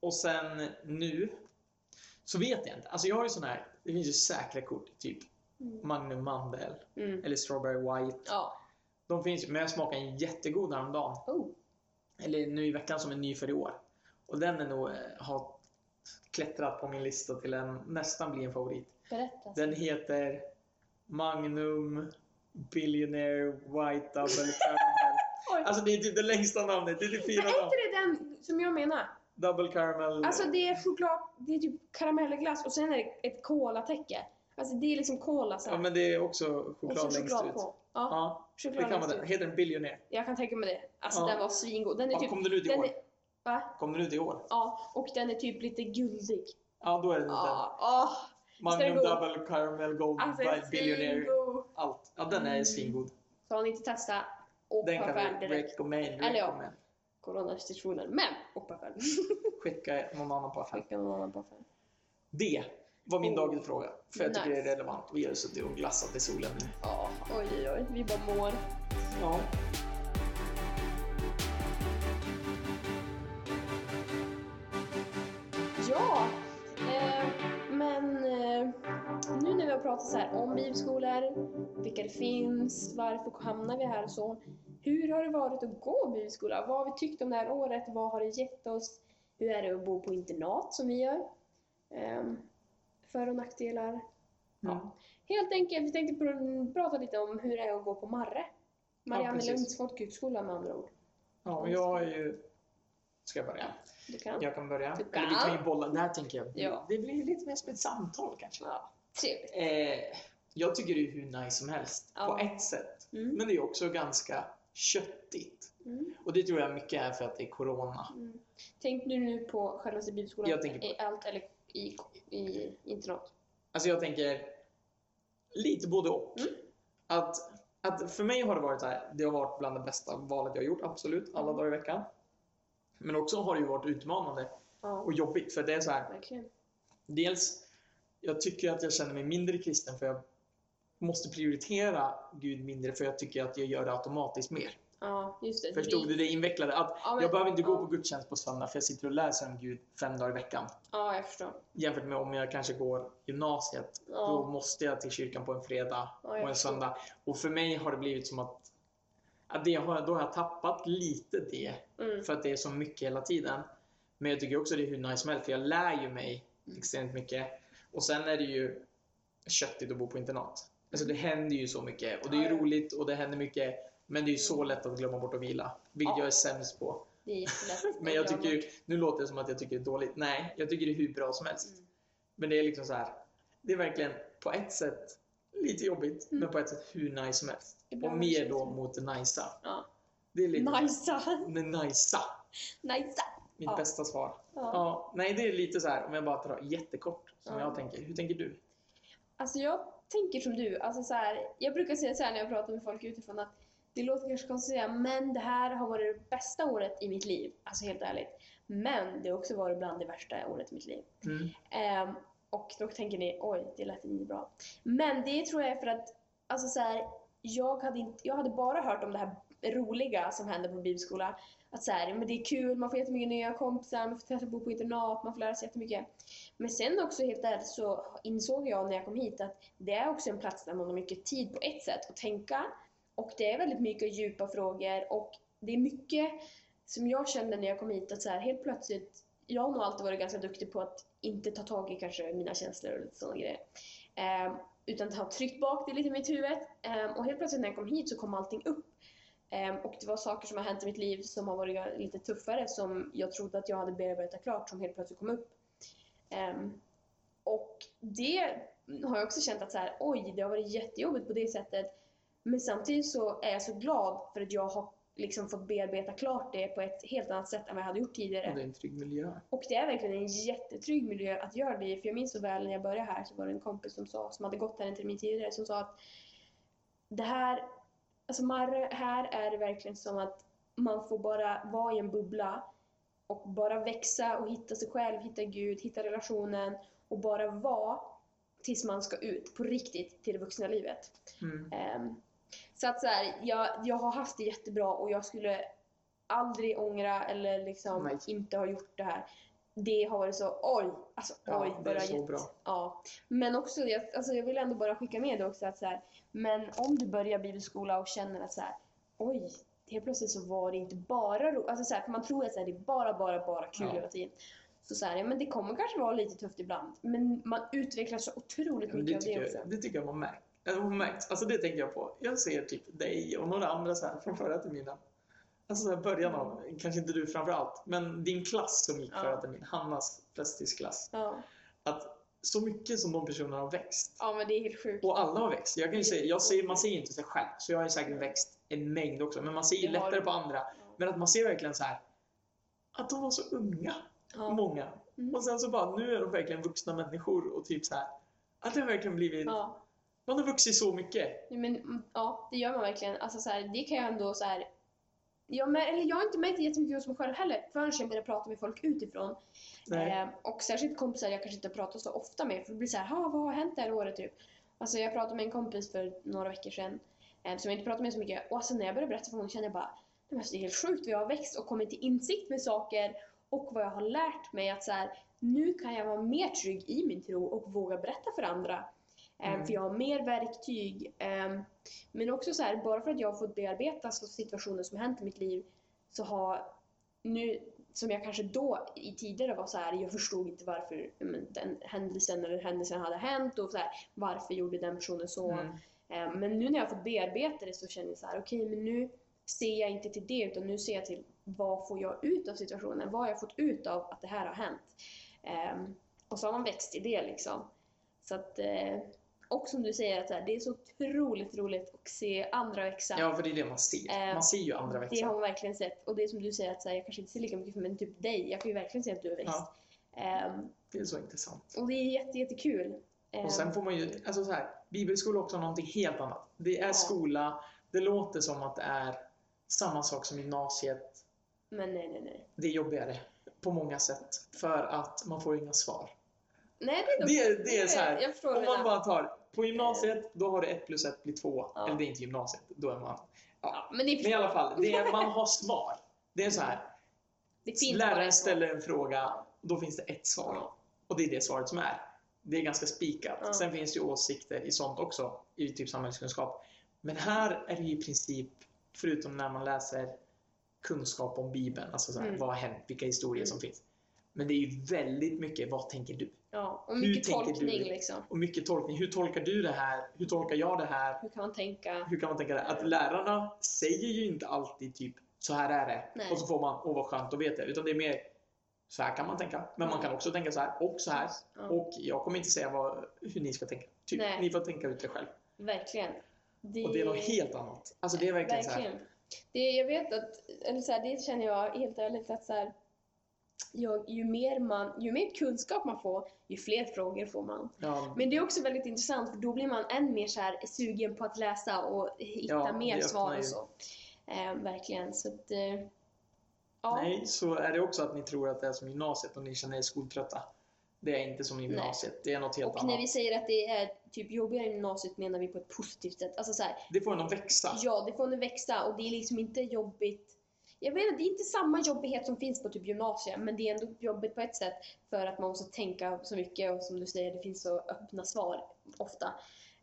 och sen nu så vet jag inte. Alltså jag har ju sån här, det finns ju säkra kort, typ Mm. Magnum Mandel Mm. eller Strawberry White. Ja. De finns ju, men jag smakade en jättegod häromdagen. Oh. Eller nu i veckan som är ny för i år. Och den är nog, eh, har klättrat på min lista till en nästan bli en favorit. Berätta. Den heter Magnum Billionaire White Double Caramel. <laughs> Alltså det är typ det längsta namnet. Det är typ fyra Men är inte det den som jag menar? Double Caramel. Alltså det är choklad, det är typ karamellglass och sen är det ett kolatäcke. Alltså det är liksom kola så Ja här. men det är också choklad längst choklad ut. på. Ja, Ja, det choklad kan man det. ut. Heter den Billionaire? Jag kan tänka mig det. Alltså Ja. den var svingod. Den är Ja, typ... kom den ut i den år? är, va? Kom den ut i år? Ja, och den är typ lite guldig. Ja, då är det den. Ja, Magnum den god? Double Caramel Gold alltså by den Billionaire. svingod. Allt. Ja, den är Mm. svingod. Så har ni inte testat, åk Den kan vi recommend. Eller ja. Coronarestriktioner. Men, åk på affären. Skicka någon annan på affären. Skicka någon annan på affären. Det var min dagens fråga. För jag tycker Nice. det är relevant. Vi har suttit och glassat i solen nu. Ja, oj oj oj. Vi bara mår. Ja. Ja, eh, men eh, nu när vi har pratat så här om bibelskolor, vilka det finns, varför hamnar vi här och så. Hur har det varit att gå bibelskola? Vad har vi tyckt om det här året? Vad har det gett oss? Hur är det att bo på internat som vi gör? Eh, för och nackdelar. Mm. Ja. Helt enkelt, vi tänkte pr- prata lite om hur det är att gå på Marre. Mariannelunds precis. folkhögskola med andra ord. Ja, jag är ju... Ska jag börja? Du kan. Jag kan börja. Du kan. Eller vi kan ju bolla. Det här tänker jag. Ja. Det blir lite mer som ett samtal kanske. Ja, trevligt. Eh, jag tycker det är hur nice som helst. Ja. På ett sätt. Mm. Men det är också ganska köttigt. Mm. Och det tror jag mycket är för att det är Corona. Mm. Tänk nu, nu på själva bibelskolan Jag tänker på- i allt eller i, i internat? Alltså jag tänker lite både och. Mm. Att, att för mig har det varit så här, det har varit bland det bästa valet jag har gjort, absolut, alla Mm. dagar i veckan. Men också har det ju varit utmanande Ja, och jobbigt för det är så här, verkligen. dels, jag tycker att jag känner mig mindre kristen för jag måste prioritera Gud mindre för jag tycker att jag gör det automatiskt mer. Ja, just det. Förstod du det invecklade? Att Ja, men- jag behöver inte gå ja. på gudstjänst på söndag för jag sitter och läser om Gud fem dagar i veckan. Ja, jag förstår. Jämfört med om jag kanske går gymnasiet. Ja. Då måste jag till kyrkan på en fredag och en förstår. söndag. Och för mig har det blivit som att, att det har, då har jag tappat lite det. Mm. För att det är så mycket hela tiden. Men jag tycker också det är hur nice som helst för jag lär ju mig Mm. extremt mycket. Och sen är det ju köttigt att bo på internat. Alltså det händer ju så mycket och det är roligt och det händer mycket. Men det är ju så lätt att glömma bort att vila. Vilket Ja. jag är sämst på. Det är jättelätt. <laughs> Men jag tycker ju, nu låter det som att jag tycker det är dåligt. Nej, jag tycker det är hur bra som helst. Mm. Men det är liksom så här. Det är verkligen på ett sätt lite jobbigt, Mm. men på ett sätt hur nice som helst. Och mer då mot det nicea. Ja. Det är lite Najsa! <laughs> det nicea. Najsa! Mitt Ja. bästa svar. Ja. Ja, nej, det är lite så här om jag bara tar jättekort som Ja. jag tänker. Hur tänker du? Alltså jag tänker som du. Alltså så här, jag brukar säga så här när jag pratar med folk utifrån att det låter kanske konstigt att säga, men det här har varit det bästa året i mitt liv. Alltså helt ärligt. Men det har också varit bland det värsta året i mitt liv. Mm. Ehm, och då tänker ni, oj, det lät inte bra. Men det tror jag är för att, alltså så här, jag, hade inte, jag hade bara hört om det här roliga som händer på bibelskola. Att så här, men det är kul, man får jättemycket nya kompisar, man får testa bo på internat, man får lära sig jättemycket. Men sen också helt ärligt så insåg jag när jag kom hit att det är också en plats där man har mycket tid på ett sätt att tänka. Och det är väldigt mycket djupa frågor och det är mycket som jag kände när jag kom hit att så här, helt plötsligt, jag har nog alltid varit ganska duktig på att inte ta tag i kanske mina känslor och lite sådana grejer. Um, utan ha tryckt bak det lite i mitt huvud. Um, och helt plötsligt när jag kom hit så kom allting upp. Um, och det var saker som har hänt i mitt liv som har varit lite tuffare som jag trodde att jag hade bearbetat klart som helt plötsligt kom upp. Och det har jag också känt att så här, oj, det har varit jättejobbigt på det sättet. Men samtidigt så är jag så glad för att jag har liksom fått bearbeta klart det på ett helt annat sätt än vad jag hade gjort tidigare. Och det är en trygg miljö. Och det är verkligen en jättetrygg miljö att göra det i. För jag minns så väl när jag började här så var det en kompis som sa, som hade gått här en termin tidigare, som sa att det här, alltså Marre, här är det verkligen som att man får bara vara i en bubbla och bara växa och hitta sig själv, hitta Gud, hitta relationen och bara vara tills man ska ut på riktigt till det vuxna livet. Mm. Ehm, så att så här, jag, jag har haft det jättebra och jag skulle aldrig ångra eller liksom Nej. inte ha gjort det här. Det har varit så, oj, alltså Ja, oj, det vad är har så gett. bra. Ja. Men också, jag, alltså jag vill ändå bara skicka med det också att så här, men om du börjar bibelskola och känner att så här, oj, helt plötsligt så var det inte bara ro, alltså så här, för man tror att så här, det är bara, bara, bara kul Ja. hela tiden. Så så här, ja, men det kommer kanske vara lite tufft ibland, men man utvecklar så otroligt mycket det, av det också. jag, det tycker jag man märkt. Eller hon märkt. Alltså det tänker jag på. Jag ser typ dig och några andra så här från förra terminen. Alltså så början av, kanske inte du framför allt, men din klass som gick Ja. förra terminen, Hannas klass. Ja. Att så mycket som de personerna har växt. ja, men det är helt sjukt. Och alla har växt. Jag kan ju säga, jag ser, man ser ju inte sig själv, så jag har ju säkert växt en mängd också. Men man ser ju lättare på andra. Men att man ser verkligen så här att de var så unga, Ja. många. Mm. Och sen så bara, nu är de verkligen vuxna människor och typ så här att det har verkligen blivit, Ja. Man har vuxit så mycket. Men, mm, ja, det gör man verkligen. Alltså, så här, det kan jag ändå så här... Jag, men, eller jag har inte märkt jättemycket hos mig själv heller förrän jag började prata med folk utifrån. Eh, och särskilt kompisar jag kanske inte pratar så ofta med för det blir så här, "Ha, vad har hänt det här året typ? Alltså jag pratade med en kompis för några veckor sedan eh, som jag inte pratade med så mycket och alltså när jag började berätta för honom kände jag bara, "Nej, men alltså, det är helt sjukt vad jag har växt och kommit till insikt med saker och vad jag har lärt mig att så här, nu kan jag vara mer trygg i min tro och våga berätta för andra. Eh, Mm. För jag har mer verktyg. eh, Men också så här, bara för att jag har fått bearbeta situationer som har hänt i mitt liv så har nu, som jag kanske då i tidigare var så här, jag förstod inte varför den händelsen eller händelsen hade hänt och så här, varför gjorde den personen så. Mm. Eh, Men nu när jag har fått bearbeta det så känner jag så här, okej men nu ser jag inte till det utan nu ser jag till vad får jag ut av situationen? Vad har jag fått ut av att det här har hänt? Ehm, och så har man växt i det liksom. Så att, eh, och som du säger, att det är så otroligt roligt att se andra växa. Ja, för det är det man ser. Eh, Man ser ju andra Det har växa. man verkligen sett. Och det är som du säger, att jag kanske inte ser lika mycket men typ dig, jag kan ju verkligen se att du har växt. Ehm, Det är så intressant. och det är jätte, jättekul. Ehm, Och sen får man ju, alltså så här, bibelskola är också någonting helt annat. Det är Ja. skola, det låter som att det är samma sak som gymnasiet. Men nej, nej, nej. Det är jobbigare på många sätt. För att man får inga svar. Nej, det är dock- Det, det är så här, Jag om man bara tar, på gymnasiet, då har du ett plus ett blir två. Ja. Eller det är inte gymnasiet, då är man... Ja, men det, Men i alla fall, det är, man har svar. Det är så här, <laughs> läraren ställer en fråga, då finns det ett svar. Och det är det svaret som är. Det är ganska spikat. Ja. Sen finns det ju åsikter i sånt också, i typ samhällskunskap. Men här är det ju i princip, förutom när man läser kunskap om Bibeln, alltså så här, Mm. vad har hänt, vilka historier Mm. som finns. Men det är ju väldigt mycket, vad tänker du? Ja, och mycket tolkning du? liksom. Och mycket tolkning. Hur tolkar du det här? Hur tolkar jag det här? Hur kan man tänka? Hur kan man tänka det? Att lärarna säger ju inte alltid typ så här är det. Nej. Och så får man, åh vad skönt att veta. Utan det är mer så här kan man tänka. Men man kan också tänka så här och så här. Ja, Och jag kommer inte säga vad, hur ni ska tänka. Typ, Nej. ni får tänka ut det själv. verkligen. Det, Och det är något helt annat. Alltså det är verkligen, så här. Verkligen. Det, jag vet att, eller så här, det känner jag helt ärligt att så här, jag, ju, mer man, ju mer kunskap man får, ju fler frågor får man. Ja, Men det är också väldigt intressant för då blir man än mer så här sugen på att läsa och hitta Ja, mer svar och så. Eh, verkligen. Så att, eh, ja. Nej, så är det också att ni tror att det är som gymnasiet och ni känner er skoltrötta. Det är inte som gymnasiet. Det är något helt Och när annat. vi säger att det är typ jobbigare än gymnasiet menar vi på ett positivt sätt. Alltså så här, Det får en att växa. Ja, det får en växa och det är liksom inte jobbigt. Jag vet inte, det är inte samma jobbighet som finns på typ gymnasiet, men det är ändå jobbigt på ett sätt för att man måste tänka så mycket och som du säger, det finns så öppna svar ofta.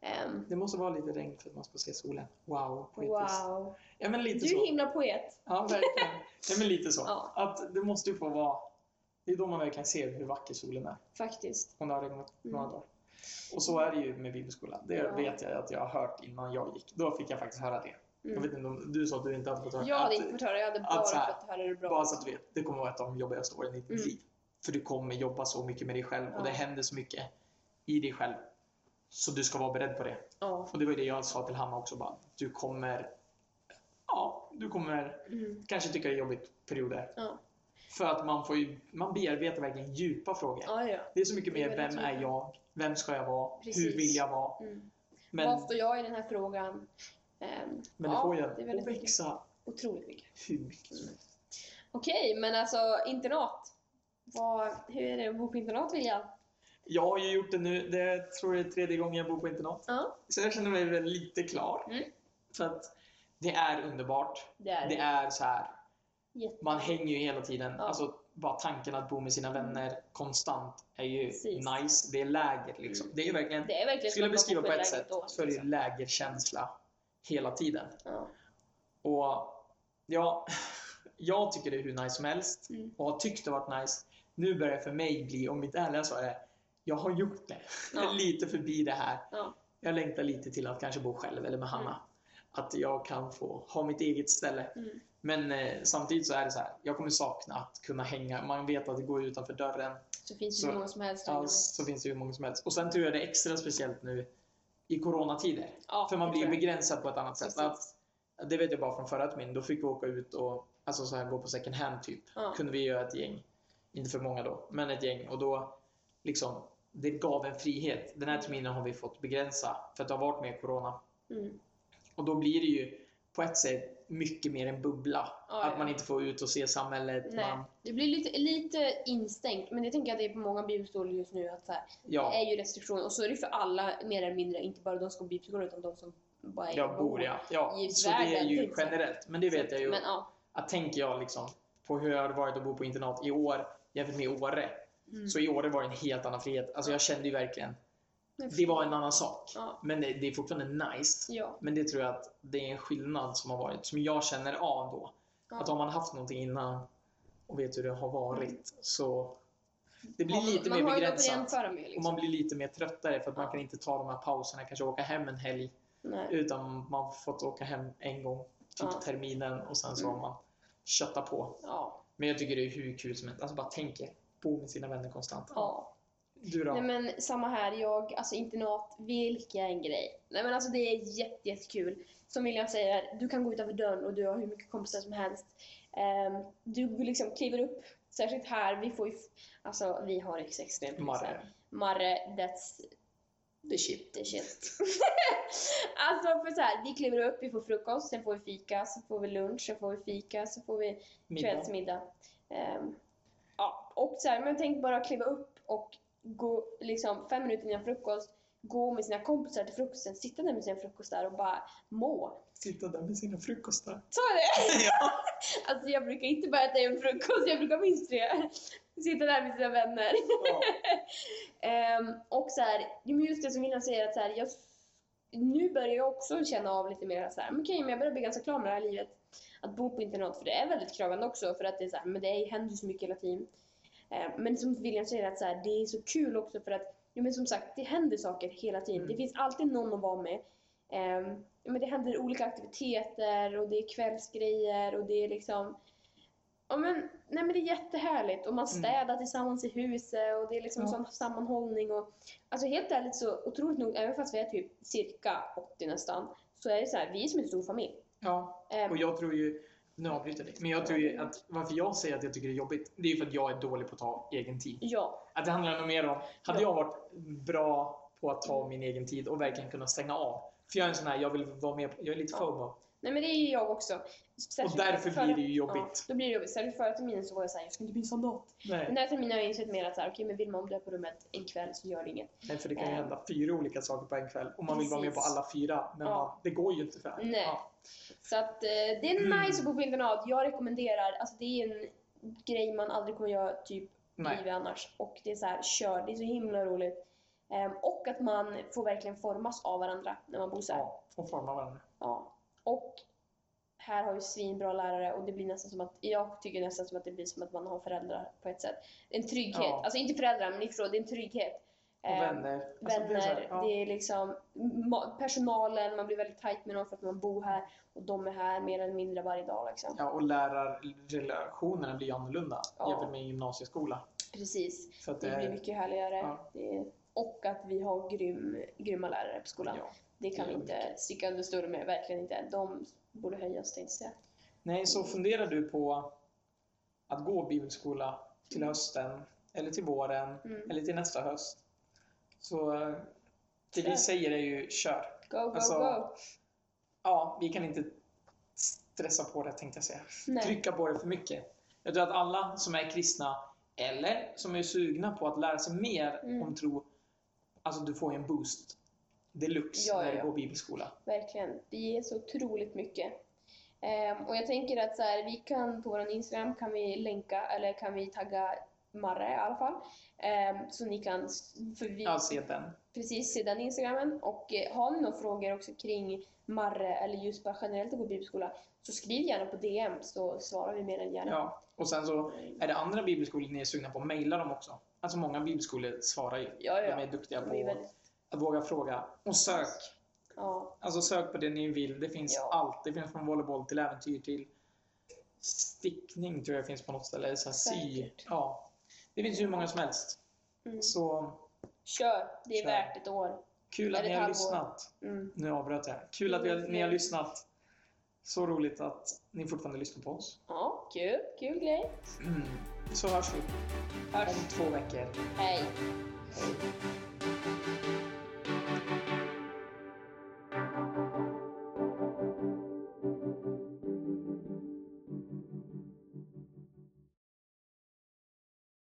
Ehm, Det måste vara lite regn för att man ska se solen. Wow, poetiskt. wow. Ja, men lite Du så. är himla poet. Ja, verkligen. Ja, men lite så. Ja. Att det måste ju få vara... Det är då man verkligen ser hur vacker solen är. Faktiskt. Om det har regnat Mm. några dagar. Och så är det ju med bibelskolan. Det Ja. vet jag att jag har hört innan jag gick. Då fick jag faktiskt höra det. Jag Mm. vet inte om du sa att du inte hade fått höra Jag hade att- inte fått höra, jag hade att bara så här, fått höra det bra. Bara så att du vet, det kommer vara ett av de jobbigaste åren i ditt Mm. liv. För du kommer jobba så mycket med dig själv och Ja. det händer så mycket i dig själv. Så du ska vara beredd på det. Ja. Och det var det jag sa till Hanna också. Bara, du kommer... Ja, du kommer Mm. kanske tycka det är jobbigt perioder. Ja. För att man får ju, man bearbetar verkligen djupa frågor. Ja, ja. Det är så mycket är mer, vem är jag? Vem ska jag vara? Precis. Hur vill jag vara? Mm. Men, Var står jag i den här frågan? Ehm, men det ja, får ju är att växa Otroligt mycket. hur mycket som helst. Okej, men alltså internat. Vad, hur är det att bo på internat William? Jag har ju gjort det nu, det jag tror jag är tredje gången jag bor på internat. Ja, Så jag känner mig väl lite klar. Mm. För att det är underbart. det är Det är så här, Jätte- man hänger ju hela tiden. Ja. Alltså bara tanken att bo med sina vänner konstant är ju Precis. nice. Det är läger liksom. Mm. Det är verkligen, Det är verkligen skulle jag beskriva på ett sätt då, så är det liksom. lägerkänsla hela tiden. Ja. Och ja, <laughs> jag tycker det är hur nice som helst Mm. och har tyckt det varit nice. Nu börjar det för mig bli, om mitt ärliga svar är, jag har gjort det. Jag Ja. är <laughs> lite förbi det här. Ja. Jag längtar lite till att kanske bo själv eller med Hanna. Att jag kan få ha mitt eget ställe. Mm. Men eh, samtidigt så är det så här, jag kommer sakna att kunna hänga. Man vet att det går utanför dörren. Så finns det hur många som helst. Ja, så finns det hur många som helst. Och sen tror jag det är extra speciellt nu i coronatider. Ja, För man blir begränsad på ett annat sätt. Att, det vet jag bara från förra terminen. Då fick vi åka ut och alltså så här, gå på second hand typ. Ja. Kunde vi göra ett gäng. Inte för många då, men ett gäng. Och då liksom, det gav en frihet. Den här terminen har vi fått begränsa för att det har varit mer corona. Mm. Och då blir det ju på ett sätt mycket mer en bubbla. Ja, att ja. man inte får ut och se samhället. Nej, Man, det blir lite, lite instängt. Men det tänker jag att det är på många bibelskolor just nu. Att så här, ja, Det är ju restriktioner. Och så är det för alla mer eller mindre. Inte bara de som går bibelskolor utan de som bara är jag bor ja. ja. i Så det är världen, ju jag. generellt. Men det vet jag ju. Men ja. Att tänker jag liksom på hur jag har varit att bo på internat i år jämfört med i Åre. Mm. Så i Åre var det en helt annan frihet. Alltså jag kände ju verkligen, det var en annan sak. Ja. Men det, det är fortfarande nice. Ja. Men det tror jag att det är en skillnad som har varit, som jag känner av då. Ja. Att om man haft någonting innan och vet hur det har varit så det blir lite man mer att begränsat. med. Och Liksom. man blir lite mer tröttare för att man kan inte ta de här pauserna, kanske åka hem en helg. Nej. Utan man har fått åka hem en gång, typ terminen och sen så Mm. har man köttat på. Men jag tycker det är hur kul som helst. Alltså bara tänka, bo med sina vänner konstant. ja. Du då? Nej men samma här, jag, alltså internat, vilken grej. Nej men alltså det är jätte, jättekul. Som William säger, du kan gå utanför dörren och du har hur mycket kompisar som helst. Ehm, du liksom kliver upp Särskilt här, vi får ju, alltså vi har ex- extremt Marre. Marre, that's The shit. the shit. <laughs> alltså för så här, vi kliver upp, vi får frukost, sen får vi fika, så får vi lunch, sen får vi fika, så får vi Middag. kvällsmiddag. Ehm, ja, och så här, men tänk bara kliva upp och gå liksom fem minuter innan frukost, gå med sina kompisar till frukosten, sitta där med sina frukostar och bara må. Sitta där med sina frukostar. Så är det! <laughs> ja. Alltså jag brukar inte bara äta en frukost, jag brukar minst tre. Sitta där med sina vänner. ja. <laughs> Ehm, och så här, just det som William säger att så här, jag, nu börjar jag också känna av lite mer så här, men okej, men jag börjar bli ganska klar med det här livet. Att bo på internat, för det är väldigt krävande också för att det är så här, men det händer så mycket hela tiden. Ehm, men som William säger att så här, det är så kul också för att, ja men som sagt, det händer saker hela tiden. Mm. Det finns alltid någon att vara med. Ehm, ja, men det händer olika aktiviteter och det är kvällsgrejer och det är liksom Ja men, nej men det är jättehärligt och man Mm. städar tillsammans i huset och det är liksom Ja. sån sammanhållning och Alltså helt ärligt så otroligt nog, även fast vi är typ cirka 80 nästan, så är det så här, vi är som en stor familj. ja. Ehm, Och jag tror ju, nu avbryter jag dig, men jag tror att varför jag säger att jag tycker det är jobbigt, det är för att jag är dålig på att ta egen tid. ja, Att det handlar nog mer om, hade Ja. jag varit bra på att ta min egen tid och verkligen kunna stänga av. För jag är en sån här, jag vill vara med, jag är lite. FOMO. Nej men det är ju jag också. Och Särskilt därför förra- blir det ju Ja, jobbigt. då blir det jobbigt. Särskilt förra terminen så var jag såhär, jag ska inte missa något. Den Nej. här terminen har jag insett mer att såhär, okej men vill man om är på rummet en kväll så gör det inget. Nej, för det kan ju Ehm. hända fyra olika saker på en kväll och man vill vara med på Precis. alla fyra. Men Ja. man, det går ju inte för Nej. Ja. Så att eh, det är Mm. nice att bo på internat. Jag rekommenderar, alltså det är en grej man aldrig kommer göra typ Nej. livet annars. Och det är så här, kör, det är så himla roligt. Ehm, och att man får verkligen formas av varandra när man bor så här. Ja, och forma varandra. Ja. Och här har vi svinbra lärare och det blir nästan som att, jag tycker nästan som att det blir som att man har föräldrar på ett sätt. En trygghet. Ja. Alltså inte föräldrar, men ni förstår, det är en trygghet. Och Ehm, vänner. Alltså, det är vänner, så här, ja. det är liksom personalen, man blir väldigt tajt med dem för att man bor här och de är här mer eller mindre varje dag liksom. Ja, och lärarrelationerna blir annorlunda Ja. jämfört med gymnasieskola. Precis, att det det blir mycket härligare. Ja. Det och att vi har grym, grymma lärare på skolan. ja. Det kan vi inte sticka under stol med, verkligen inte. De borde höjas tänkte jag säga. Nej, så funderar du på att gå bibelskola till hösten, eller till våren, Mm. eller till nästa höst. Så eh, det Kör. vi säger är ju kör. Go, go, Alltså, go! Ja, vi kan inte stressa på det tänkte jag säga. Nej. Trycka på det för mycket. Jag tror att alla som är kristna, eller som är sugna på att lära sig mer Mm. om tro, alltså du får ju en boost deluxe Ja, när ja, du ja. går bibelskola. Verkligen. Det ger så otroligt mycket. Ehm, och jag tänker att så här, vi kan på vår Instagram kan vi länka, eller kan vi tagga Marre i alla fall. Ehm, så ni kan för vi, Jag ser den. precis se den Instagramen. Och eh, har ni några frågor också kring Marre eller just bara generellt att gå bibelskola så skriv gärna på DM så svarar vi mer än gärna. Ja. Och sen så är det andra bibelskolor ni är sugna på, mejla dem också. Alltså många bibelskolor svarar ju. Ja, ja. De är duktiga på våga fråga. Och sök. ja, Alltså sök på det ni vill. Det finns Ja. allt. Det finns från volleyboll till äventyr till stickning tror jag finns på något ställe. Eller Så här, sy. Ja. Det finns hur många som helst. mm. Så Kör! Det är Kör. värt ett år. kul att ni har lyssnat. Mm. Nu avbröt jag. Kul att vi Mm, ni har fler. lyssnat. Så roligt att ni fortfarande lyssnar på oss. Ja, kul. Kul grej. Mm. Så hörs vi Hörs. om två veckor. Hej! Hej.